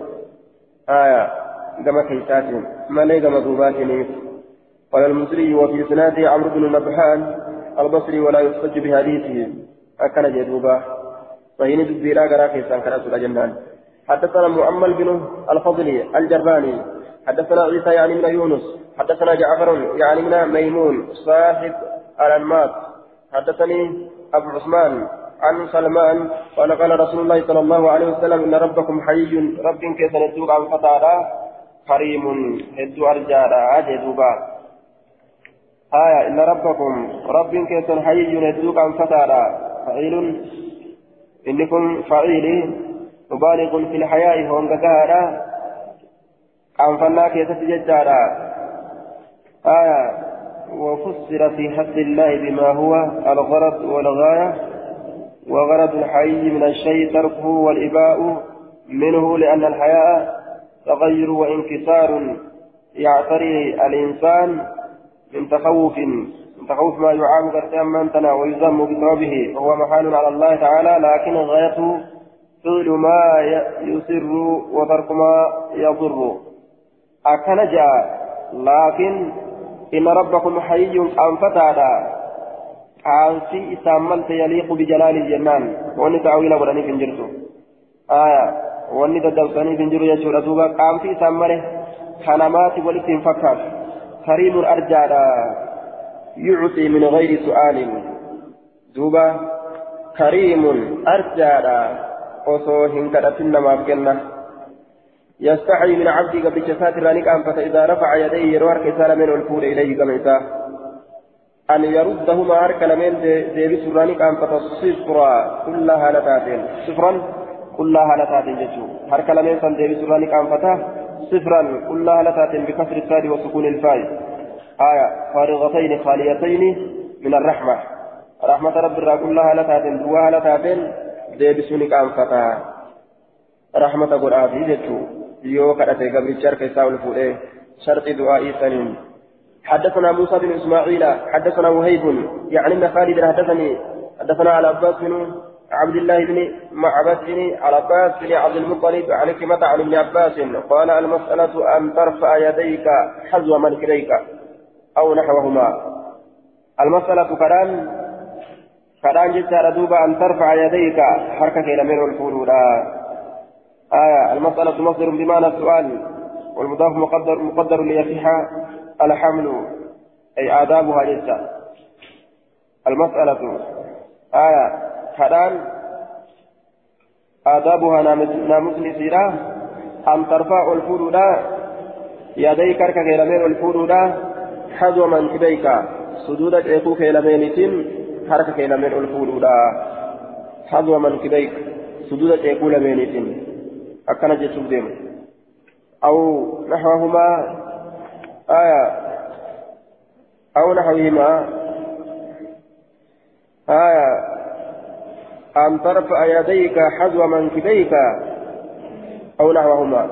آية. كما كيسات مالي كما ذوبات قال المصري وفي سناده عمرو بن نبحان البصري ولا يحتج بحديثه أكن جدوبا فإن تدبيرا غرا كيسان كراتت جنان حدثنا مؤمل بن الفضل الجرباني حدثنا عيسى يعني من يونس حدثنا جعفر يعني من ميمون صاحب الأنماط حدثني أبو عثمان عن سلمان قال قال رسول الله صلى الله عليه وسلم إن ربكم حي رب كيف ندوك عن فتارا كريم هدو أرجالا أجدوبا آية إن ربكم رب كيف حي ندوك عن فتارا. فعيل. إنكم فعيل. مبالغ في الحياء هونغاغارا أنفنا كيسة ججارا آية وفسر في حد الله بما هو الغرض والغاية. وغرض الحي من الشيء تركه والإباء منه لأن الحياء تغير وانكسار يعتري الإنسان من تخوف من تخوف ما يعاب قرتي من تنا ويذم بثوبه وهو محال على الله تعالى لكن غايته فعل ما يسر وترك ما يضر. أكن لكن إن ربكم حي aansi isaan malte yaliiqu bijalaali jennaan wanni ta'awila godhaniif hin jirtu aya wanni daddabsaniif hin jiru jechuudha duuba qaamsi isaan male kanamaati walitti hin fakkaatu kariimun arjaadha yucxii min gayri su'aalin duuba kariimun arjaadha osoo hin kadhatin namaaf kenna يستحي من عبدي قبل شفات رانيك أنفت إذا رفع يديه يروح كسال من الفول إليه كما أن يردهما هرك لمن ديبي سرانيك أنفت صفرا كلها لتاتين صفرا كلها لتاتين جتشو هرك لمن سن ديبي سرانيك أنفته صفرا كلها لتاتين بكسر الساد وسكون الفاء آية فارغتين خاليتين من الرحمة رحمة رب الرا كلها لتاتين دواها لتاتين ديبي سرانيك أنفته رحمة قرآن جتشو kadhate gabrichi harka isaa ol fuudhee sharxi du'aa'ii saniin حدثنا موسى بن اسماعيل حدثنا وهيب يعني ان خالد حدثني حدثنا على عباس بن عبد الله بن معبد بن عباس بن عبد المطلب عن كلمة عن ابن عباس؟ قال المسألة أن ترفع يديك حزو منكريك أو نحوهما. المسألة كلام كلام جسر دوبا أن ترفع يديك. حركة إلى من الفروض آية المسألة مصدر بمعنى السؤال والمضاف مقدر مقدر ليصح الحمل أي آدابها جدا المسألة. آية كلام آدابها ناموس نسيرا أن ترفع الفرود يديك كرك كيلمين الفرود حذو منكبيك سدود إيكو كيلمين حركة كيلمين الفرود حذو منكبيك سدود إيكو لمين أكن جسوب ديم أو نحوهما آية أو نحوهما آية أن ترفع يديك حذو منكبيك أو نحوهما.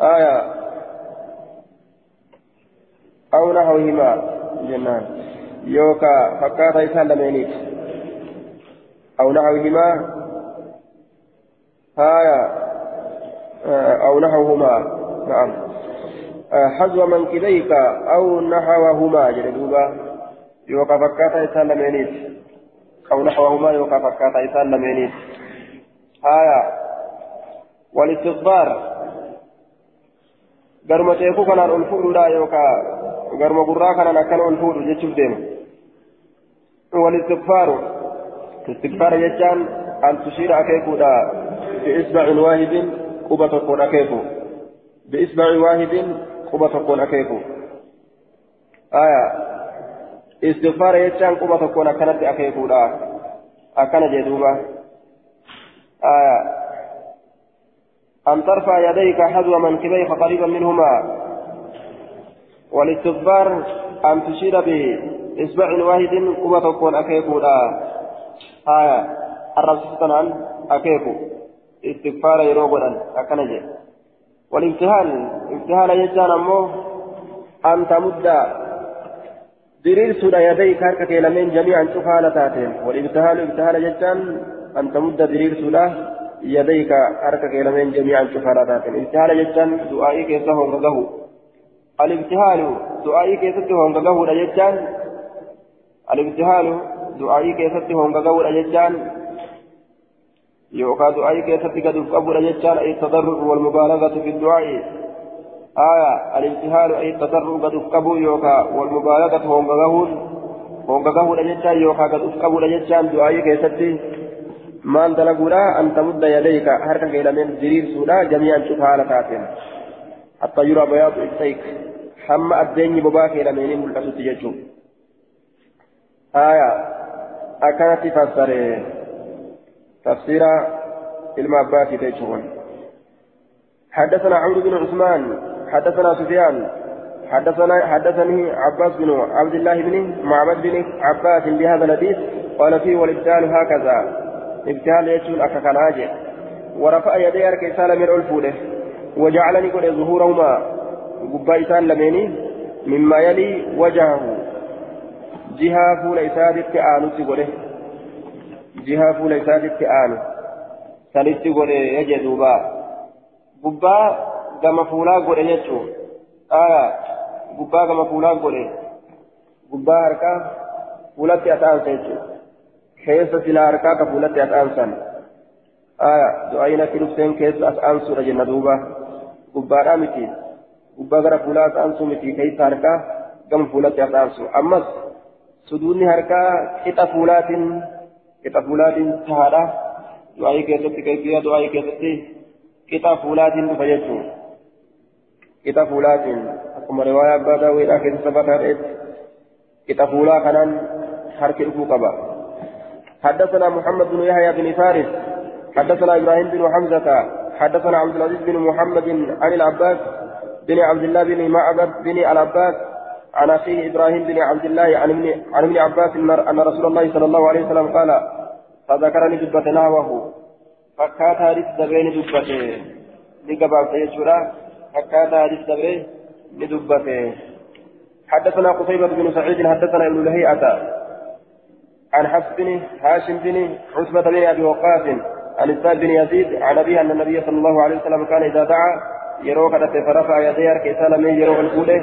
آية. أو نحوهما. جنان. يوكا فكاتا يسلمينيك أو نحوهما. آية. أو نحوهما. نعم. حذو منكبيك أو نحوهما. جلدوبا يوقع فكاتا إسان لمينيت أو نحوهما يوقع فكاتا إسان لمينيت آية والاستغفار garuma teekuu kanaan ol fuudhuudha yookaan garuma gurraa kanaan akkana ol fuudhu jechuuf deema walistighfaaru istighfaara jechaan an tushiira akeekuudha بإصبع واحد قبة تكون أكيكو بإصبع واحد قبة تكون أكيكو آية استغفار يجان قبة تكون أكنت أكيكو لا أكن جدوبة آية أن ترفع يديك حذو منكبيك قريبا منهما والاستغفار أن تشير بإصبع واحد قبة تكون أكيكو لا آية الرسول عن أكيكو استغفار يرو غدان اكنا جي والامتحان امتحان يجان امو ان تمد سودا يديك هركك لمن جميعا شفالة تاتين والامتحان امتحان يجان ان تمد سودا يديك هركك لمن جميعا شفالة تاتين امتحان يجان دعائي كيسه هنغه الامتحان دعائي كيسه هنغه يجان الامتحان دعائي كيسه هنغه يجان يوكا دعائي كيفتي قد قبل يجان أي التضرع والمبالغة في الدعاء آية الامتحان أي التضرع قد قبل يوكا والمبالغة هم قهون هم قهون يجان يوكا قد قبل يجان دعائي كيفتي ما أنت لقولا أن تمد يديك حركة إلى من زرير سولا جميعا شوفها على كاتم حتى يرى بياض إبسيك حما الدين بباك إلى من ملكة تججو آية أكانت فسره تفسير abbaati jechuun حدثنا عمرو بن عثمان حدثنا سفيان حدثنا حدثني عباس بن عبد الله بن معبد بن عباس بهذا الحديث قال فيه والابتال هكذا ابتال يجول أككناجي ورفع يديه كيسال من الفوله وجعلني قد ظهورهما قبائسان لميني مما يلي وجهه. جهة فول إسادة آنو تقوله جهة فول إسادة آنو. سنت قوله يجدوبا قبا كما فولا قوله يجو آية قبا كما فولا قوله قبا هركا فولتي أتان سيجو كيس سلا هركا كفولتي أتان سن آية دعينا كنفسين كيس أتان سورة جنة دوبا قبا رامتين gubbaa gara fuulaa ta'ansu miti keessa harkaa gama fuulatti ta'ansu ammas suduunni harkaa qixa fuulaatiin qixa fuulaatiin tahaadha du'aayii keessatti qixa fuulaatiin dhufa jechuun fuulaatiin akkuma riwaayaa abbaa daawwiidhaa keessa sabataa ta'etti qixa fuulaa kanaan harki dhufuu qaba. حدثنا محمد بن يحيى بن فارس حدثنا إبراهيم بن حمزه حدثنا عبد العزيز بن محمد عن العباس بن عبد الله بن معبد بن العباس عن أخيه إبراهيم بن عبد الله عن ابن عباس أن رسول الله صلى الله عليه وسلم قال فذكرني دبة نحوه فكات حديث دبين دبته لقبال سيجورا فكات حديث دبين لدبته. حدثنا قصيبة بن سعيد حدثنا ابن لهيئة. عن حفص بن هاشم بن عتبة بن أبي وقاص عن السائب بن يزيد عن أبيه أن النبي صلى الله عليه وسلم كان إذا دعا farafa yadee harka isaa lameen yeroo ol fuudhe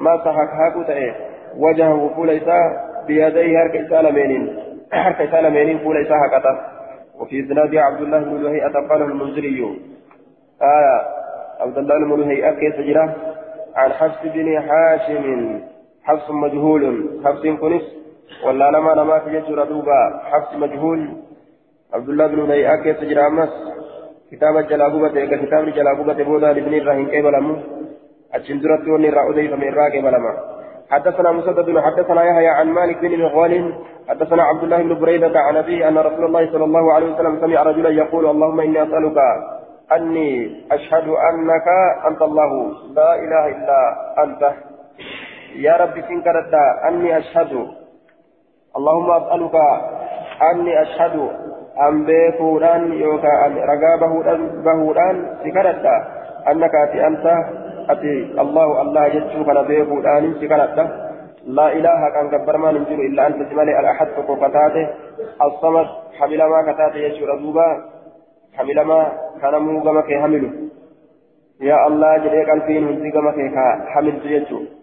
masa haku ta'e wajahahu fuula isaa biyadee harka isaa lameeniin harka isaa lameeniin fuula isaa haqata وفي إسناد عبد الله بن لهيئة قال المنذري. آية عبد الله بن لهيئة كيف جرى؟ عن حفص بن حاشم. حفص مجهول. حفص كنس ولا لما لما تجد دوبا حفص مجهول. عبد الله بن لهيئة كيف جرى؟ أمس. كتاب الجلابوبة كتاب الجلابوبة بودا لابن الرحيم كيف لمو أجن درت وني رأودي فمن را كيف لما؟ حدثنا مسدد حدثنا يحيى عن مالك بن مغوال حدثنا عبد الله بن بريدة عن أبيه أن رسول الله صلى الله عليه وسلم سمع رجلا يقول اللهم إني أسألك أني أشهد أنك أنت الله لا إله إلا أنت يا رب سنكرت أني أشهد اللهم أسألك أني أشهد an beekuudhaan yookaan ragaa bahuudhaan bahuudhaan si kadhadha annaka ati anta ati allahu allah jechuu kana beekuudhaan si kadhadha laa ilaaha kan gabbarmaan hin jiru illa anta si malee al-ahad tokko kataate as-samad hamilamaa kataate jechuudha duuba gama kee hamilu? Yaa allah jedhee qalbiin hundi gama kee hamiltu jechuudha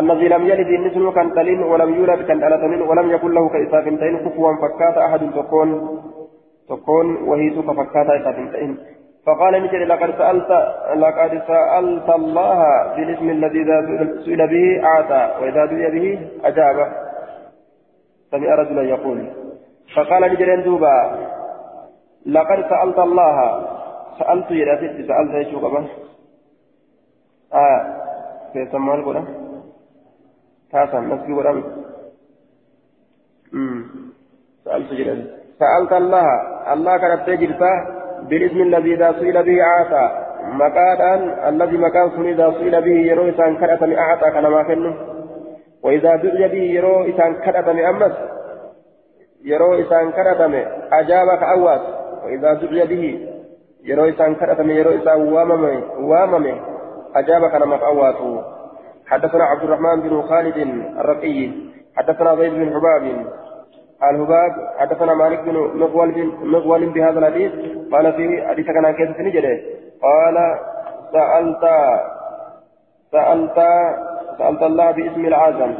الذي لم يلد النسل كان تلين ولم يولد كان ألتمين ولم يكن له كإساف تين كفوا فكات أحد تكون تكون وهي سوف فكاتا إساتين فقال نجد لقد سألت لقد سألت الله بالاسم الذي إذا سئل به أعطى وإذا دعي به أجاب سمع رجلا يقول فقال نجد دوبا لقد سألت الله سألت يا ست سألت يشوك بس آه في سمال قرآن تاسا نسكي قرآن سألت جدا سألت الله. الله كانت تجرتا بالاسم الذي إذا سئل به أعطى. مكان الذي مكان سن إذا سئل به يرو إسان كرأت من أعطى كان ما كنه. وإذا دعي به يرو إسان كرأت من أمس. يرو إسان كرأت من أجابك أواس وإذا دعي به إسان كرأت من يرو إسان وامم وامم أجابك كان ما حدثنا عبد الرحمن بن خالد الرقي حدثنا زيد بن حباب الهباب حدثنا مالك بن مغول بن مغول بهذا الحديث قال في حديث كان كيف نجده قال سألت سألت سألت الله باسم العظم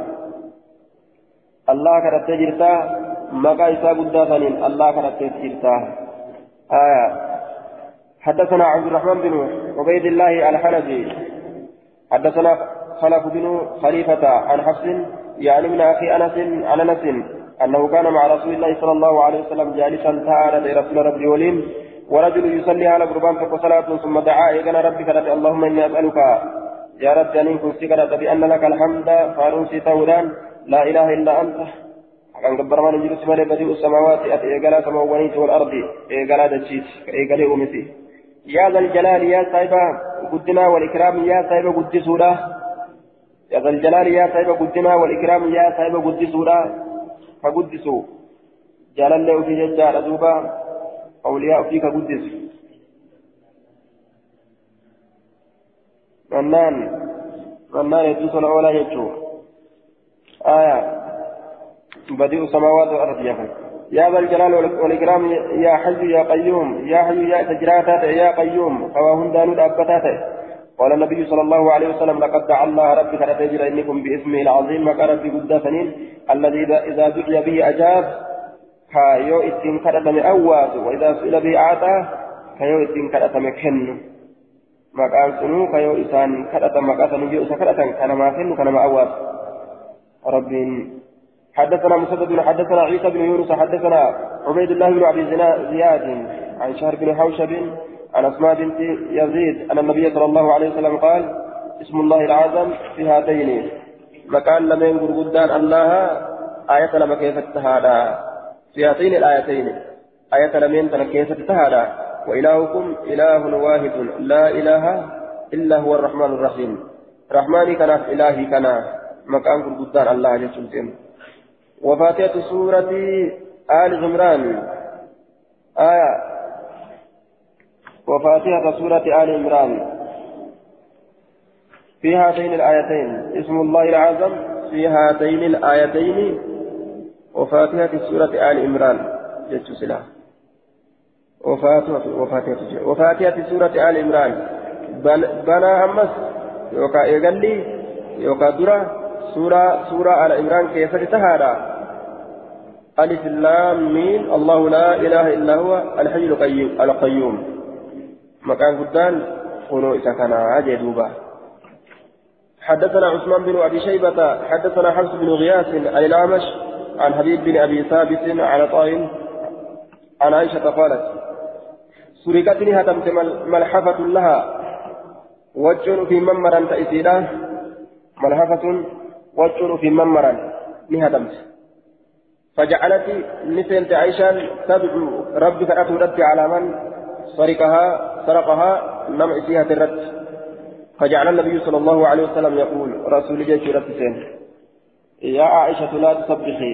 الله كانت تجرتا مقا إسا قدافنين الله كانت تجرتا آية حدثنا عبد الرحمن بن عبيد الله الحنفي. حدثنا خلف بن خليفة عن حفص يعني من أخي أنس عن أنس أنه كان مع رسول الله صلى الله عليه وسلم جالسا تعالى رسول ربي وليم ورجل يصلي على قربان صلاة ثم دعا إذن ربي كانت اللهم إني أسألك يا رب أن كنت سكرت بأن لك الحمد فارنسي تولان لا إله إلا أنت. كان قبرمان جلس مالي بديء السماوات إيقالا سماوانيت والأرض إيقالا دجيت إيقالي أمتي يا ذا الجلال يا صاحبة قدنا والإكرام يا صاحبة قدسولا يا ذا الجلال يا صاحبة قدنا والإكرام يا صاحبة قدسولا فقدسوا جلال له في ججال أدوبا أولياء فيك قدس. منان منان يدوس الأولى يجو. آية. بديع السماوات والأرض يا يا ذا الجلال والإكرام يا حي يا قيوم يا حي يا تجراتات يا قيوم فواهن دانود أبتات قال النبي صلى الله عليه وسلم لقد دعا الله ربك لتجر إنكم بإسمه العظيم مكان ربي قد سنين. الذي إذا دعي به أجاب كايو إتين كرتم أواز وإذا سئل به أعطى كايو إتين كرتم كن. مكان سنو كايو إسان كرتم مكان سنو جئ كرتم كان ما كن كان ما أواز. ربي حدثنا مسدد حدثنا عيسى بن يونس حدثنا عبيد الله بن أبي زياد عن شهر بن حوشب عن أسماء بنت يزيد أن النبي صلى الله عليه وسلم قال اسم الله العظم في هاتين. مكان لم ينظر قدان الله آية لما كيف تهادا في هاتين الآيتين آية لم ينظر كيف تهادا وإلهكم إله واحد لا إله إلا هو الرحمن الرحيم. رحماني كان إلهي كان. مكان قدان الله جل وفاتحة سورة آل عمران. آية. وفاتحة سورة آل عمران. في هاتين الآيتين. اسم الله الأعظم في هاتين الآيتين. وفاتحة سورة آل عمران. جدت سلا. وفاتحة وفاتحة وفاتحة سورة آل عمران. بنا أمس. يوكا إيغالي يوكا درا سورة سورة آل عمران كيف تهادا ألف اللام ميم. الله لا إله إلا هو الحي القيوم القيوم. مكان قدان كونوا إذا كان عجدوبا حدثنا عثمان بن أبي شيبة حدثنا حفص بن غياث عن الأعمش عن حبيب بن أبي ثابت عن طائم عن عائشة قالت سرقتني هتمت ملحفة لها. وجه في ممرا تأسيلا ملحفة وجه في ممرا نهدمت فجعلت نسنت عائشة تدعو ربك أتودت على من سرقها سرقها نم فيها ترت فجعل النبي صلى الله عليه وسلم يقول رسول جيش رتسين يا عائشة لا تصبحي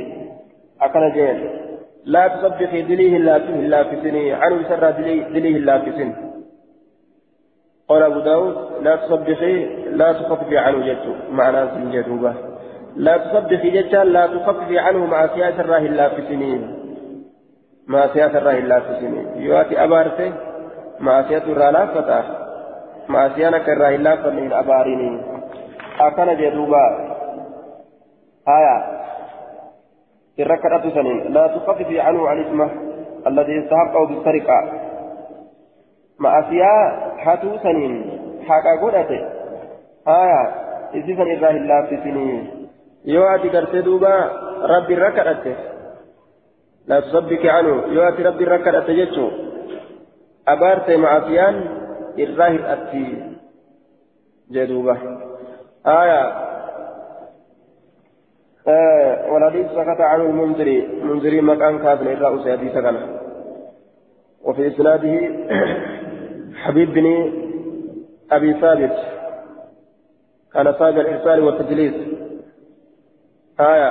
أكل جين لا تصبحي دليه إلا في سني. عنه سر دليه سن. قال أبو داود لا تصبحي لا تخففي عنه جدته معناه سنجدوبه لا تصبحي جتا لا تخففي عنه مع سياسة الله في سنين. مع سياسة الله في سنين. يواتي أبارته مع سياسة الراه لا فتح مع الراه الله فنين أباريني. أكان جدوبا. آية. الركعة سنين. لا تخففي عنه عن اسمه الذي استحقه بالسرقة مع سياسة هاتو سنين. حقا قدته آية. إذن الله في سنين. Gartee duuba rabbi irra kadhatte la tusabbiki anu yoo ati rabbi irra kadhatte jechuu abaarte maasiyaan irraa hidhatti jee duuba aya والحديث سكت عنه المنذري منذري مكان كافن إلا أسي حديث كان وفي إسناده حبيب بن أبي ثابت كان صاحب الإرسال والتدليس آية.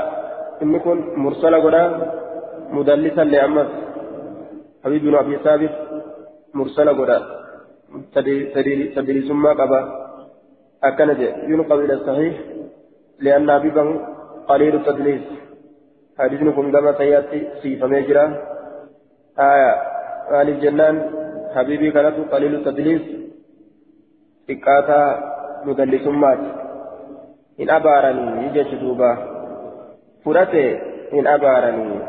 إن كن مرسل قدا مدلسا لأمس حبيب بن أبي ثابت مرسل قدا تدري ثم قبا. أكنج ينقل إلى الصحيح لأن حبيبا قليل التدليس. حديث كن كما سيأتي سيف مجرى آية. آل الجنان. حبيبي كانت قليل التدليس. إكاتا مدلسمات إن أبارني يجي دوبا. Fudhate hin abaaranii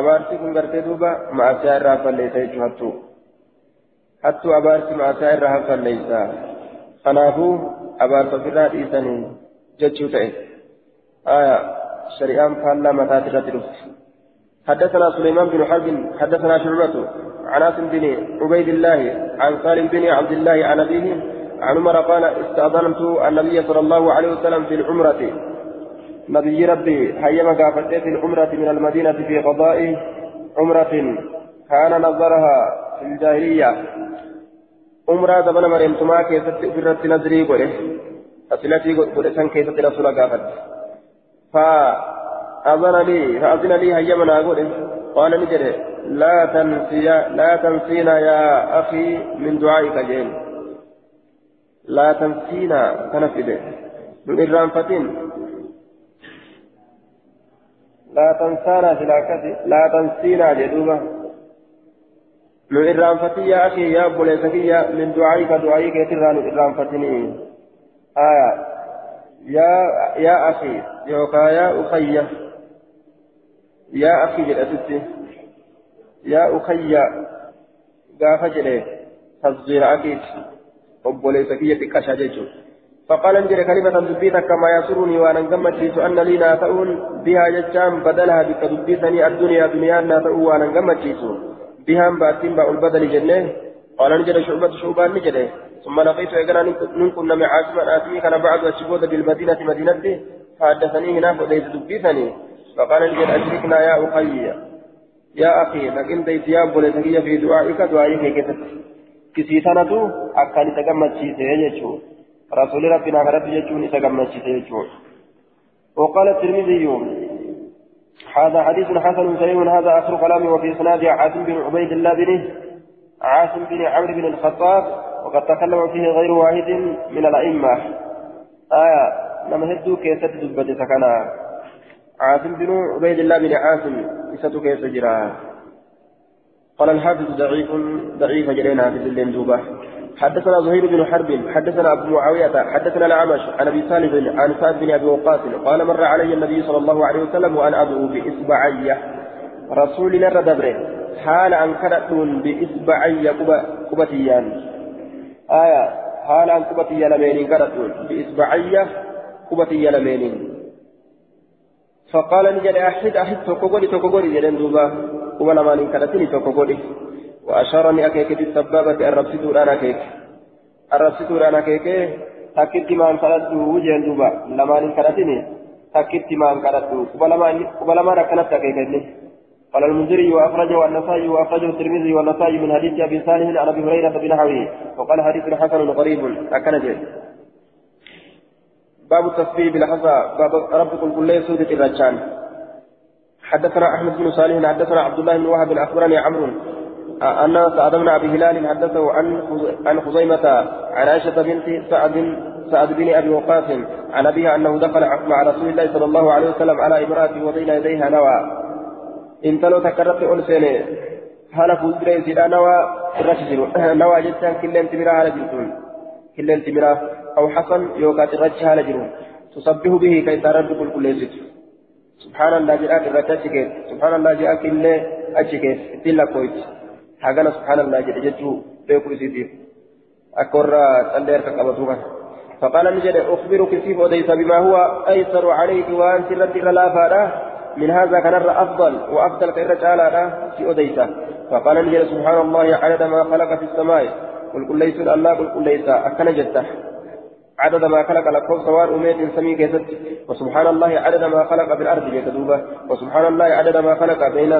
abaarsi kun gartee duuba ma'asiyaa irraa falleessa jechuu hattuu hattuu abaarsi ma'asiyaa irraa falleessa kanaafuu abaarsa ofirraa dhiisanii jechuu ta'e shari'aan faallaa mataati irratti dhufti حدثنا سليمان بن حرب حدثنا شعبة عن عاصم بن عبيد الله عن سالم بن عبد الله عن أبيه عن عمر قال استأذنت النبي صلى الله عليه وسلم في العمرة نبي ربي هيما قافتي في العمرة من المدينة في قضاء عمرة كان نظرها في الجاهلية. عمرة زمن مريم تما كيست أفرت نظري قوله أسلتي قوله سن كيست رسول قافت. فأذن لي فأذن لي هيما نقوله قال نجري لا تنسي لا تنسينا يا أخي من دعائك جين لا تنسينا تنفذ. من الرانفتين لا تنسانا سلاكتي لا تنسينا جدوبا. من الرانفتي يا أخي يا أبو ليسكي من دعائك دعائك يتران الرانفتني آية يا يا أخي يوكا يا أخي يا أخي جلستي يا أخي قاف جلي أكيد أبو ليسكي تكاشا جيشو فقال انجل كلمة دبيتك كما يسرني وأنا نقمت أن لي ناتؤون بها ججام بدلها بك دبيتني الدنيا دنيا ناتؤون وأنا نقمت بها باتين باء البدل جنة. قال نجد شعبة شعبان نجد ثم لقيت إذن نكون نمي عاصما آتمي كان بعد وشبود بالمدينة مدينتي فحدثني هنا فليس دبيتني. فقال نجد أشركنا يا أخي. يا أخي لكن ديت يا بولتكي في دعائك دعائك كتت كسيتنتو أكاني تقمت شيء رسول ربنا غرب يجون تقمت شيء وقال الترمذي هذا حديث حسن صحيح هذا آخر كلامي وفي إسناد عاصم بن عبيد الله بن عاصم بن عمرو بن الخطاب وقد تكلم فيه غير واحد من الأئمة. آية لما هدوا كيست دبت سكنا. عاصم بن عبيد الله بن عاصم إساتو كيس جرا. قال الحافظ ضعيف ضعيف جرينا في الليل دوبة. حدثنا زهير بن حرب حدثنا أبو معاوية حدثنا الأعمش عن أبي سالم عن سعد بن أبي وقاص قال مر علي النبي صلى الله عليه وسلم وأنا أدعو بإصبعي. رسول نر دبره حال أن كرتون بإصبعي قبتيان آية حال أن قبتي لمين كرتون بإصبعي قبتي لمين فقال نجد احد أحد توكوغوري توكوغوري جدن دوبا ولا توكوغوري وأشارني أكيك بالسبابة الربسيتو أنا كيك الربسيتو أنا كيك تكتي ما انكرت وجهن دوبا. لما انكرتني تكتي ما انكرت قبل ما ركنت كيكني قال المنذري وأخرجه النسائي وأخرجه الترمذي والنسائي من حديث أبي صالح عن أبي هريرة بنحوه وقال حديث حسن غريب. أكنجه باب التصفيه بالحصى. باب رب كل كل سودة الرجال. حدثنا أحمد بن صالح حدثنا عبد الله بن وهب أخبرني عمرو. أن سعد بن أبي هلال حدثه عن عن خزيمة عن عائشة بنت سعد سعد بن أبي وقاص عن أبيها أنه دخل مع رسول الله صلى الله عليه وسلم على امرأة وبين يديها نوى. إن تلو تكررت أنسين هل فوزر سيدا نوى؟ الرشجر [clears throat] نوى جدا. كلين تمرا على جلتون كلين تمرا أو حسن يوكات الرج على جلون تصبه به كي ترد كل كل سبحان الله جاءك الرجاء سبحان الله جاءك اللي أجيكت إلا كويت. Hagana jechuu beekuu isiitiif akka warra callee harka qabatu kan. فقال نجد أخبرك كيف أديس بما هو أيسر عليك وأنت رد لا فادا من هذا كان أفضل وأفضل كإر تعالى في أديس فقال نجد سبحان الله عدد ما خلق في السماء قل قل ليس الله قل قل ليس أكن جدته عدد ما خلق لكم سواء أميت سمي كيست وسبحان الله عدد ما خلق في الأرض وسبحان الله عدد ما خلق بين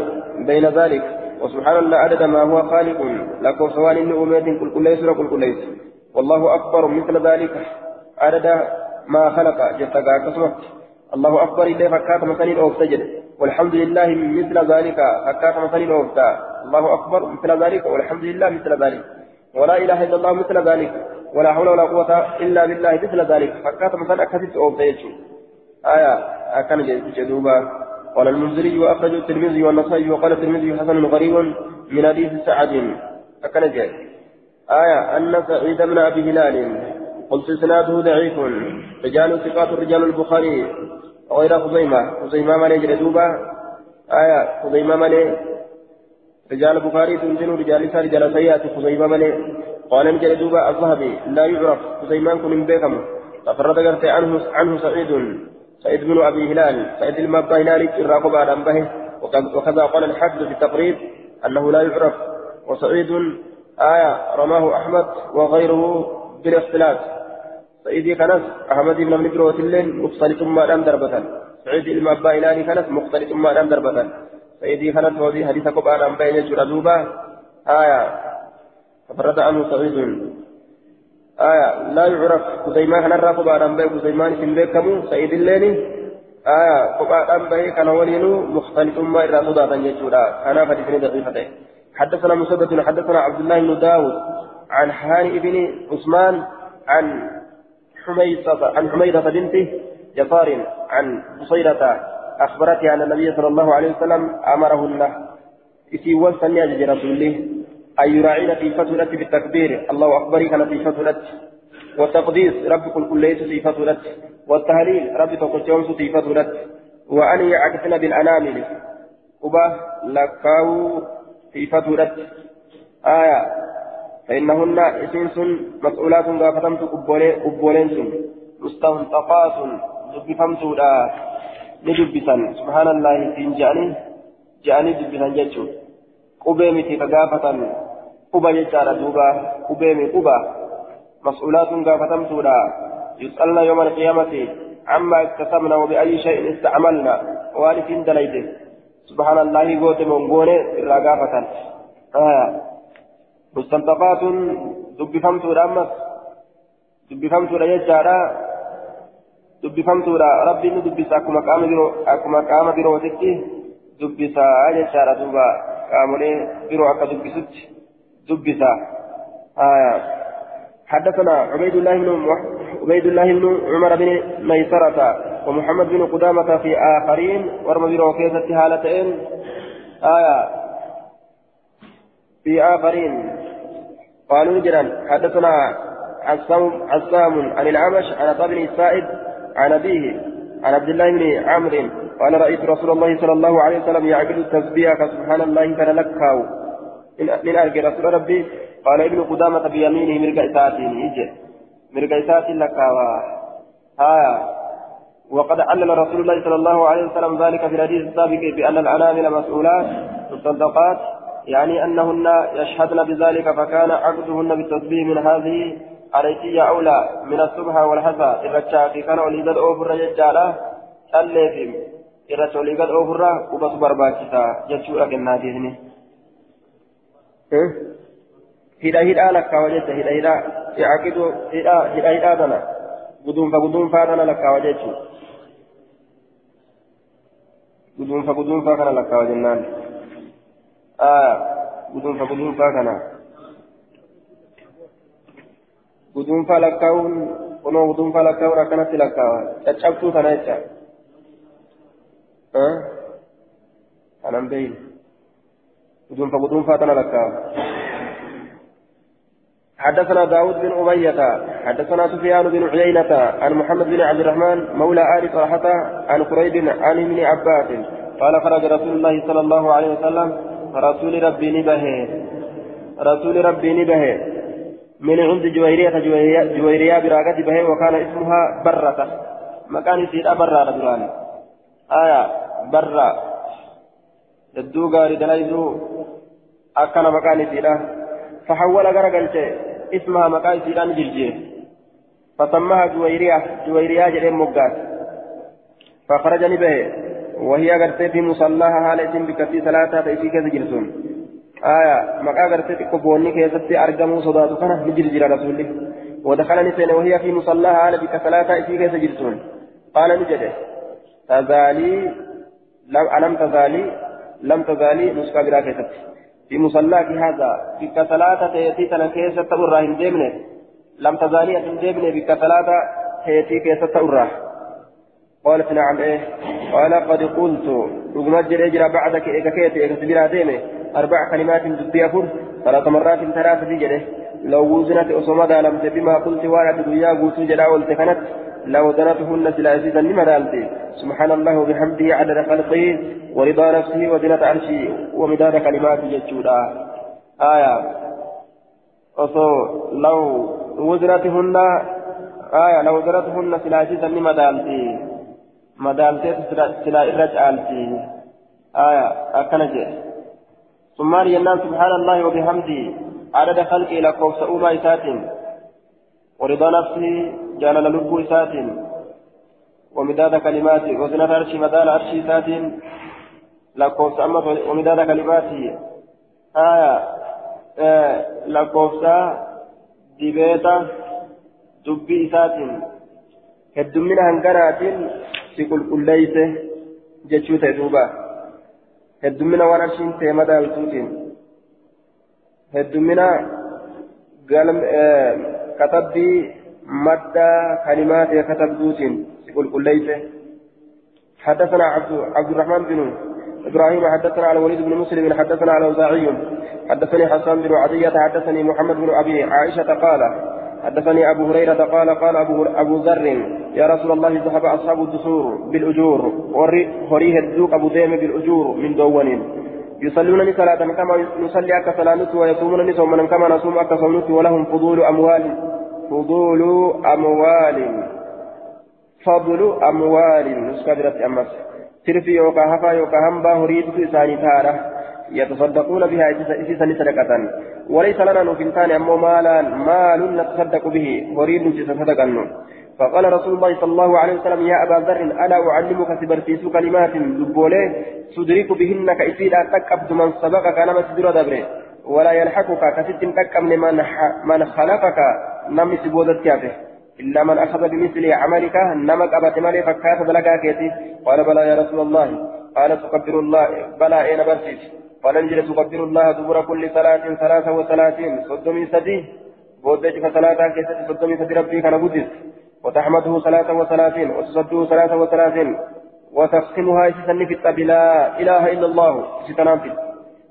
بين ذلك وسبحان الله عدد ما هو خالق. لكم سواء إن أميت كل كل ليس كل كل والله أكبر مثل ذلك. عدد ما خلق. جتك كسمت الله أكبر إلا فكات مثل أوفتجد والحمد لله مثل ذلك. فكات مثل أوفتا الله أكبر مثل ذلك. والحمد لله مثل ذلك. ولا إله إلا الله مثل ذلك. ولا حول ولا قوة إلا بالله مثل ذلك. فكات مثل أكثت أوفتجد آية. أكن جدوبا قال المنذري وأخرج الترمذي والنصائي وقال الترمذي حسن غريب من حديث سعد. جاء آية أن سعيد بن أبي هلال. قلت إسناده ضعيف. رجال ثقات رجال البخاري. غير خزيمة. خزيمة من جلدوبة آية خزيمة من رجال البخاري تنزل رجال رجال سيئات خزيمة من قال جلدوبة الذهبي. لا يعرف. خزيمان كن بيكم ففرد عنه عنه سعيد. سعيد بن أبي هلال سعيد المبا هلال الراقب على أنبه وكذا قال الحافظ في التقريب أنه لا يعرف. وسعيد آية رماه أحمد وغيره بالاختلاف. سعيد كنس أحمد بن مجروة الليل مفصل ثم الأم دربة. سعيد المبا إلاني كانت مختلف ما نام دربة. سيدي كانت وذي حديث كبار أم بين جردوبة آية ففرد عنه سعيد. آية لا يعرف. كزيما كان الرافض أم بين كزيمان سنبكمو سيد الليني. آية كبار أم بين كان ولينو مختلف ما إرى صداتا يجودا كان فديثني دقيقتين حدثنا مسدد حدثنا عبد الله بن داود عن هاني بن عثمان عن حميدة عن حميدة بنته جفار عن بصيرة أخبرتها أن النبي صلى الله عليه وسلم أمرهن إتي وسن أجل رسوله أن يراعين في فترة بالتكبير. الله أكبر كان في فترة والتقديس رب كل كل في فترة والتهليل رب تقدس في فترة وأن يعكسن بالأنامل أبا لكاو في فترة آية. فإنهن إسنس مسؤولات غافتمت قبولين مستنطقات. دبفمت لا ندبسا سبحان الله فين جاني جاني دبسا جتشو قبيمي تكغافة قبا جتشارة دوبا قبيمي قبا مسؤولات غافتمت لا يسألنا يوم القيامة عما اكتسبنا وبأي شيء استعملنا والفين دليته سبحان الله قوت من قوله الرقافة آه. مستنطقات دبفمت الأمس دبفمت الأجارة dubbifamtuudha rabbiin ni dubbisa akkuma qaama biroo akkuma qaama birootitti dubbisa jechaadha duuba qaamolee biroo akka dubbisutti dubbisa حدثنا عبيد الله بن عبيد الله بن عمر بن ميسرة ومحمد بن قدامة في آخرين ورم بروكيزة هالتين آية في آخرين. قالوا جرا حدثنا عسام عن العمش عن طبن السائد عن أبيه عن عبد الله بن عمرو قال رأيت رسول الله صلى الله عليه وسلم يعقد التسبيح سبحان الله كان لكاو من أرجى رسول ربي قال ابن قدامة بيمينه مرقى إساتين يجي مرقى إساتين لكاو ها. وقد علل رسول الله صلى الله عليه وسلم ذلك في الحديث السابق بأن الأنامل مسؤولات مصدقات يعني أنهن يشهدن بذلك فكان عقدهن بالتسبيح من هذه عليتي أولى من الصبح والحسى إرتشاكي كان وليد أوفر يجالا تلفهم إرتش وليد أوفر وبس برباكسا. جتشورا كناتيهني hidha hidhaa lakkaawa jecha hidha hidhaa yaaqidu hidhaa hidha hidhaa tana guduunfa guduunfaa tana lakkaawa jechu guduunfa guduunfaa kana lakkaawa jennaan guduunfa guduunfaa kana guduunfaa lakkaa'uun kunoo guduunfaa lakkaa'uun akkanatti lakkaawa caccabtuu tana jecha kanan beeyin guduunfaa tana lakkaawa حدثنا داود بن أمية حدثنا سفيان بن عيينة عن محمد بن عبد الرحمن مولى آل طلحة عن قريب عن ابن عباس. قال خرج رسول الله صلى الله عليه وسلم رسول ربي نبه رسول ربي نبه من عند جويرية جويرية براقة به وكان اسمها برة. مكان سيدة برة دران آية برة. جدو غاري دلايزو أكنا مكان سيدة فحول غرقلت اسمها مكان سيدة نجرجي فسماها جويرية جويرية جريم مقات فخرج به وهي قرتي في مصلاها هالة بكتي ثلاثة في كذا جرسون آية مقا غرتي تكبوني كيستي أرقموا صداتو كان نجر جرى رسولي ودخلني سنة وهي في مصلاها على بك ثلاثة إسي كيس قال نجده تزالي لم ألم تزالي لم تزالي نسكا برا كيست في مصلاك هذا بك ثلاثة تيتي تنا كيست أراهن ديمنة. لم تزالي أتن ديمنة بك ثلاثة تيتي كيست أراه قالت نعم إيه. قال قد قلت. رغم أجر بعدك إيكا كيتي إيكا سبيرا ديمة. أربع كلمات دبي أفر ثلاث مرات ثلاث في جده لو وزنت أصمد لم بما قلت وأنا تدويا قوتو جدا والتكنت لو زنتهن سلاسيدا لما دالتي سبحان الله وبحمده عدد خلقه ورضا نفسه وزنة عرشه ومداد كلمات ججودا آية. أصو لو وزنتهن آية. لو زنتهن سلاسيدا لما دالتي مدالتي سلا إرجعالتي آية. أكنجي ثم ينام سبحان الله وبحمده. عدد خلقه لكم سؤوما إسات ورضا نفسه جلال لب إسات ومداد كلماته وزن العرش مدال عرش ذات لكوفس أما ومداد كلماته آية آه لكوفس دبيتا دبي ذات هدمنا هنقرات سيقول كل ليس جتشوت دوبا. هدمنا ورشين تيما دالتوتين. هدمنا قلم آه كتبي مادة كلمات كتب دوتين يقول ليس حدثنا عبد عبد الرحمن بن إبراهيم حدثنا على وليد بن مسلم حدثنا على اوزاعي حدثني حسان بن عدية حدثني محمد بن أبي عائشة قال حدثني أبو هريرة قال قال ابو أبو ذر يا رسول الله ذهب أصحاب الدثور بالأجور. وريه الدوق أبو ديم بالأجور من دون. يصلون صلاة كما نصلي أكا صلاة ويصومون نصوما كما نصوم أكا صومت ولهم فضول أموال. فضول أموال. فضل أموال. نسكبرت أمس. ترفي يوكا هفا يوكا همبا هريد إساني تارة. يتصدقون بها إسيسا صدقة. وليس لنا نفنتان أمو مالا. مال نتصدق به. هريد صدقا فقال رسول الله صلى الله عليه وسلم يا أبا ذر ألا أعلمك سبرتيس كلمات دبولي تدرك بهن كإسيد أتكبت من سبقك نما سدر دبره. ولا يلحقك كست تكم من خلقك نم سبودت كافه إلا من أخذ بمثل عملك نمك أبت مالي فكات بلغا كيتي. قال بلى يا رسول الله. قال تكبر الله بلى أين برسيس قال نجل تكبر الله دبر كل صلاة ثلاثة وثلاثين. صدمي سدي. بودج فصلاة كيست صدمي سدي ربي كان بودس وتحمده صلاة وثلاثين وتصده صلاة وثلاثين. وتقسمها سن في لا إله إلا الله. ستنافل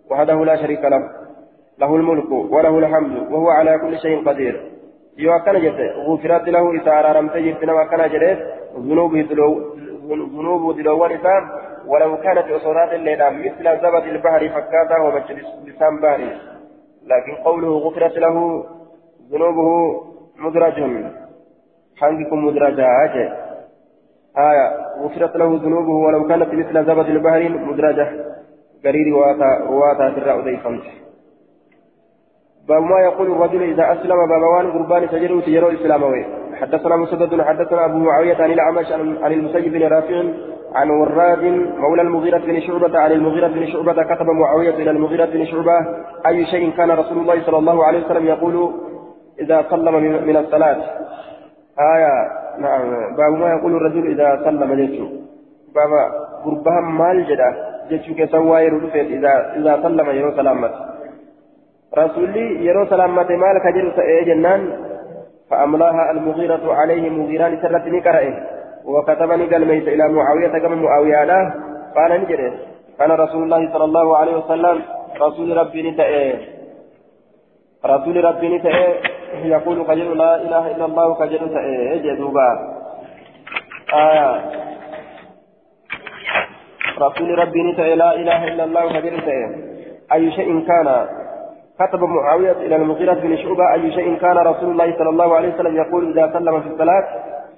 وحده لا شريك له. له الملك وله الحمد وهو على كل شيء قدير. yoo akkana jette gufiraatti lahu isa araaramtee jirti nama akkana jedheef zunuubu diloowwan isaa ولو كانت أصولات الليلة مثل زبد البحر فكاتا ومجد لسان بحري لكن قوله غفرت له ذنوبه مدرج. حنكم مدرجة آية غفرت له ذنوبه ولو كانت مثل زبد البحر مدرجة. قرير واتا واتا ترى أديفمت باب ما يقول الرجل إذا أسلم باب وان قربان سجره تجروا إسلامه حدثنا مسدد حدثنا أبو معاوية عن الأعمش عن المسيب بن رافع عن وراد مولى المغيرة بن شعبة عن المغيرة بن شعبة كتب معاوية إلى المغيرة بن شعبة أي شيء كان رسول الله صلى الله عليه وسلم يقول إذا سلم من الصلاة. آية نعم. باب ما يقول الرجل إذا سلم جيشه باب قربها مال جدا. جيشه كسوى يرد إذا إذا سلم يرو سلامته رسولي يرو سلامة مالك جل جنان فأملاها المغيرة عليه مغيران سرت نكره وكتبني قال ميت إلى معاوية كما معاوية له قال نجري كان رسول الله صلى الله عليه وسلم رسول ربي نتأه رسول ربي نتأه يقول كجل لا إله إلا الله كجل تأه جدوبا آية رسول ربي نتأه لا إله إلا الله كجل تأه أي شيء كان كتب معاوية إلى المغيرة بن شعبة أي شيء كان رسول الله صلى الله عليه وسلم يقول إذا سلم في الصلاة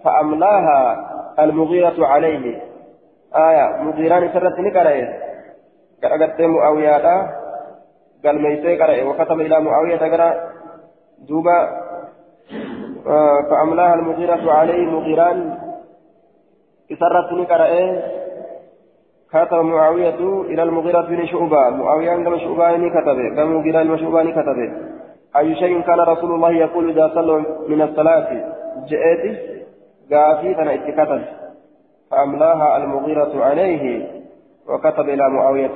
فأملاها المغيرة عليه. آية مغيران سرت نكره كرقت معاوية قال ميسي كره وكتب إلى معاوية كره دوبا آه فأملاها المغيرة عليه مغيران. سرت نكره كتب معاوية إلى المغيرة بن شعبة. معاوية كما شعباني كتب كما مغيرة شعباني كتب أي شيء كان رسول الله يقول إذا صلوا من الصلاة جئت قافي كان اتكتب فأملاها المغيرة عليه وكتب إلى معاوية.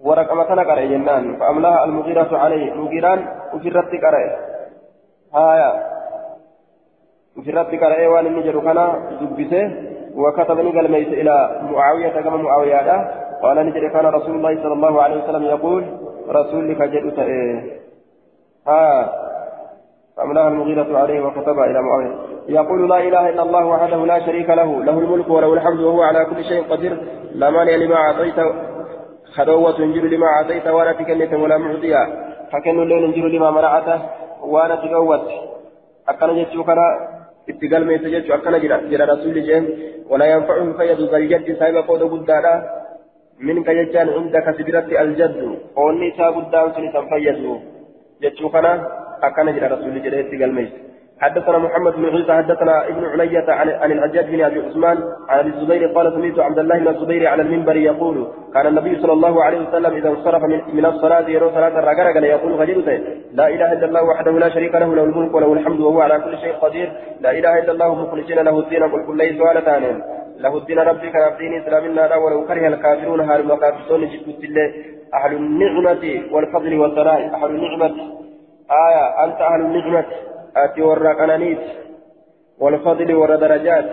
ورقم كان قرأ جنان. فأملاها المغيرة عليه. مغيران وفرت قرأ. هايا. وفرت قرأ وان النجر كان دبسه. وكتبني قال ميت إلى معاوية كما معاوية قال نجري كان رسول الله صلى الله عليه وسلم يقول رسول لك جئت. إيه ها. فأملاها المغيرة عليه وكتبها إلى معاوية. يقول لا إله إلا الله وحده لا شريك له له الملك وله الحمد وهو على كل شيء قدير. لا مانع لما أعطيت خدوة انجر لما أعطيت ولا تكنت ولا معطيا. فكن الليل انجر لما منعته وأنا تقوت. أكن جدت itti galmeessa jechuun akkana jira jira rasuulli jeen ولا ينفعه فيد الجد سايبا قود قدادا منك جتان عندك سدرت الجد قولني سا قدام سني تنفيد جتشو كنا أكنا جرى رسول جرى اتقال ميت حدثنا محمد بن عيسى حدثنا ابن علية عن عن الحجاج بن أبي عثمان عن الزبير قال سمعت عبد الله بن الزبير على المنبر يقول كان النبي صلى الله عليه وسلم إذا انصرف من, الصلاة يرى صلاة الرجل يقول غجلته لا إله إلا الله وحده لا شريك له له الملك وله الحمد وهو على كل شيء قدير لا إله إلا الله مخلصين له الدين قل كل ليس ولا ثانٍ له الدين ربي كان الدين اسلامنا ولو كره الكافرون هال المكافرون جبت الله أهل النعمة والفضل والثناء أهل النعمة آية أنت أهل النعمة. آتي ورا قنانيت والفضل ورا درجات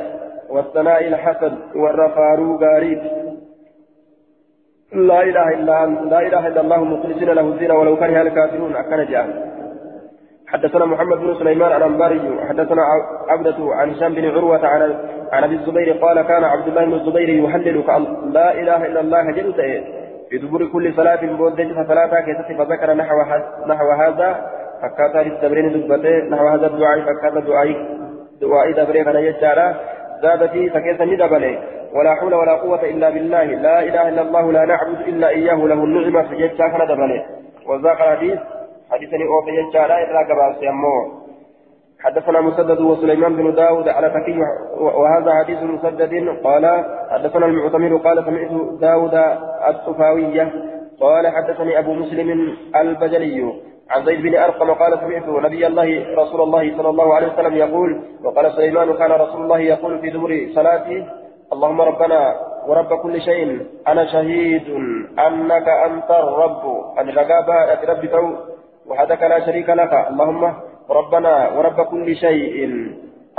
والثناء الحسن ورا فارو غاريت لا إله إلا لا إله إلا الله مخلصين له الدين ولو كره الكافرون أكن جاء. حدثنا محمد بن سليمان عن أنباري حدثنا عبدة عن هشام بن عروة عن عن أبي الزبير قال كان عبد الله بن الزبير يهلل لا إله إلا الله جل في دبر كل صلاة بودج فصلاة كيست فذكر نحو نحو هذا فكاتا للتبرين دبته نحو هذا الدعاء فكاتا دعاء دعاء دبرين كان يجعل زاد فيه فكيف ندبله ولا حول ولا قوة إلا بالله لا إله إلا الله لا نعبد إلا إياه له النعمة فجدت كان دبله وذاك الحديث حديثني أوفي يجعل إلا كباس يموه حدثنا مسدد وسليمان بن داود على تكي وهذا حديث مسدد قال حدثنا المعتمر قال سمعت داود الطفاوية قال حدثني أبو مسلم البجلي عن زيد بن أرقم قال سمعت نبي الله رسول الله صلى الله عليه وسلم يقول وقال سليمان كان رسول الله يقول في دبر صلاتي اللهم ربنا ورب كل شيء أنا شهيد أنك أنت الرب. أن رقابة رب تو وحدك لا شريك لك. اللهم ربنا ورب كل شيء.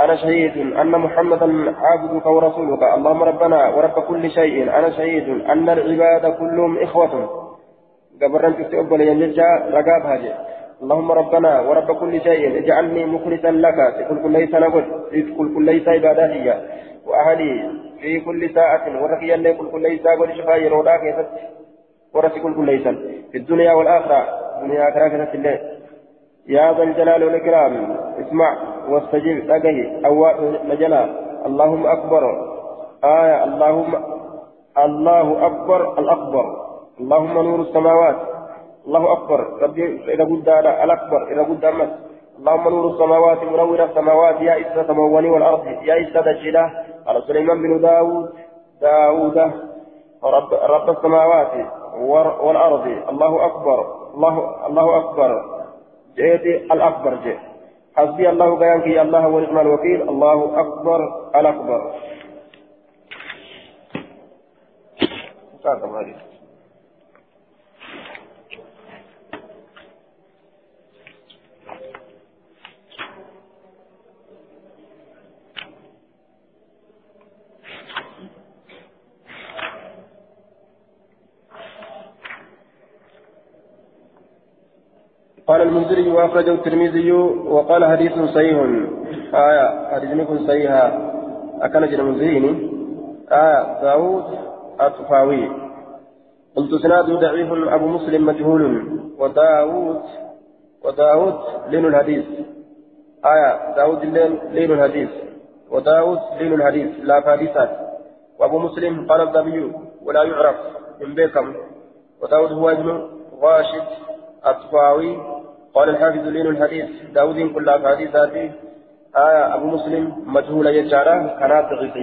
أنا شهيد أن محمدا عبدك ورسولك. اللهم ربنا ورب كل شيء. أنا شهيد أن العباد كلهم إخوة. قبرن تفتي أبو ينجا رقاب هاجي اللهم ربنا ورب كل شيء اجعلني مخلصا لك تقول كل ليس نقول تقول كل ليس عباداتي وأهلي في كل ساعة ورقي اللي كل كل ليس قول شفاء يرودا كيست ورسي كل كل ليس في الدنيا والآخرة الدنيا آخرة كيست الله يا ذا الجلال والإكرام اسمع واستجب لقه أو نجلا اللهم أكبر آية اللهم الله أكبر الأكبر اللهم نور السماوات. الله أكبر. ربي إذا قد الأكبر. إذا قد أمس اللهم نور السماوات منور السماوات. يا إسرة سمواني والأرض. يا إسرة الجلة على سليمان بن داود. داود. رب, رب السماوات والأرض. الله أكبر. الله الله أكبر. جئت الأكبر. جئ حسبي الله بيانك يا الله ونعم الوكيل. الله أكبر. الأكبر. قال المنذري وأخرجه الترمذي وقال حديث صحيح. آية حديث نكون صحيحة. أكن جل منذريني آية داود الطفاوي. قلت سناد ضعيف أبو مسلم مجهول. وداود وداود لين الحديث. آية داود لين الحديث. وداود لين الحديث. لا فادثات وأبو مسلم قال النبي ولا يعرف من بيكم. وداود هو ابن راشد الطفاوي. قال الحافظ لين الحديث. داود كل حديثاته آية أبو مسلم مجهول يجارة كانت غيث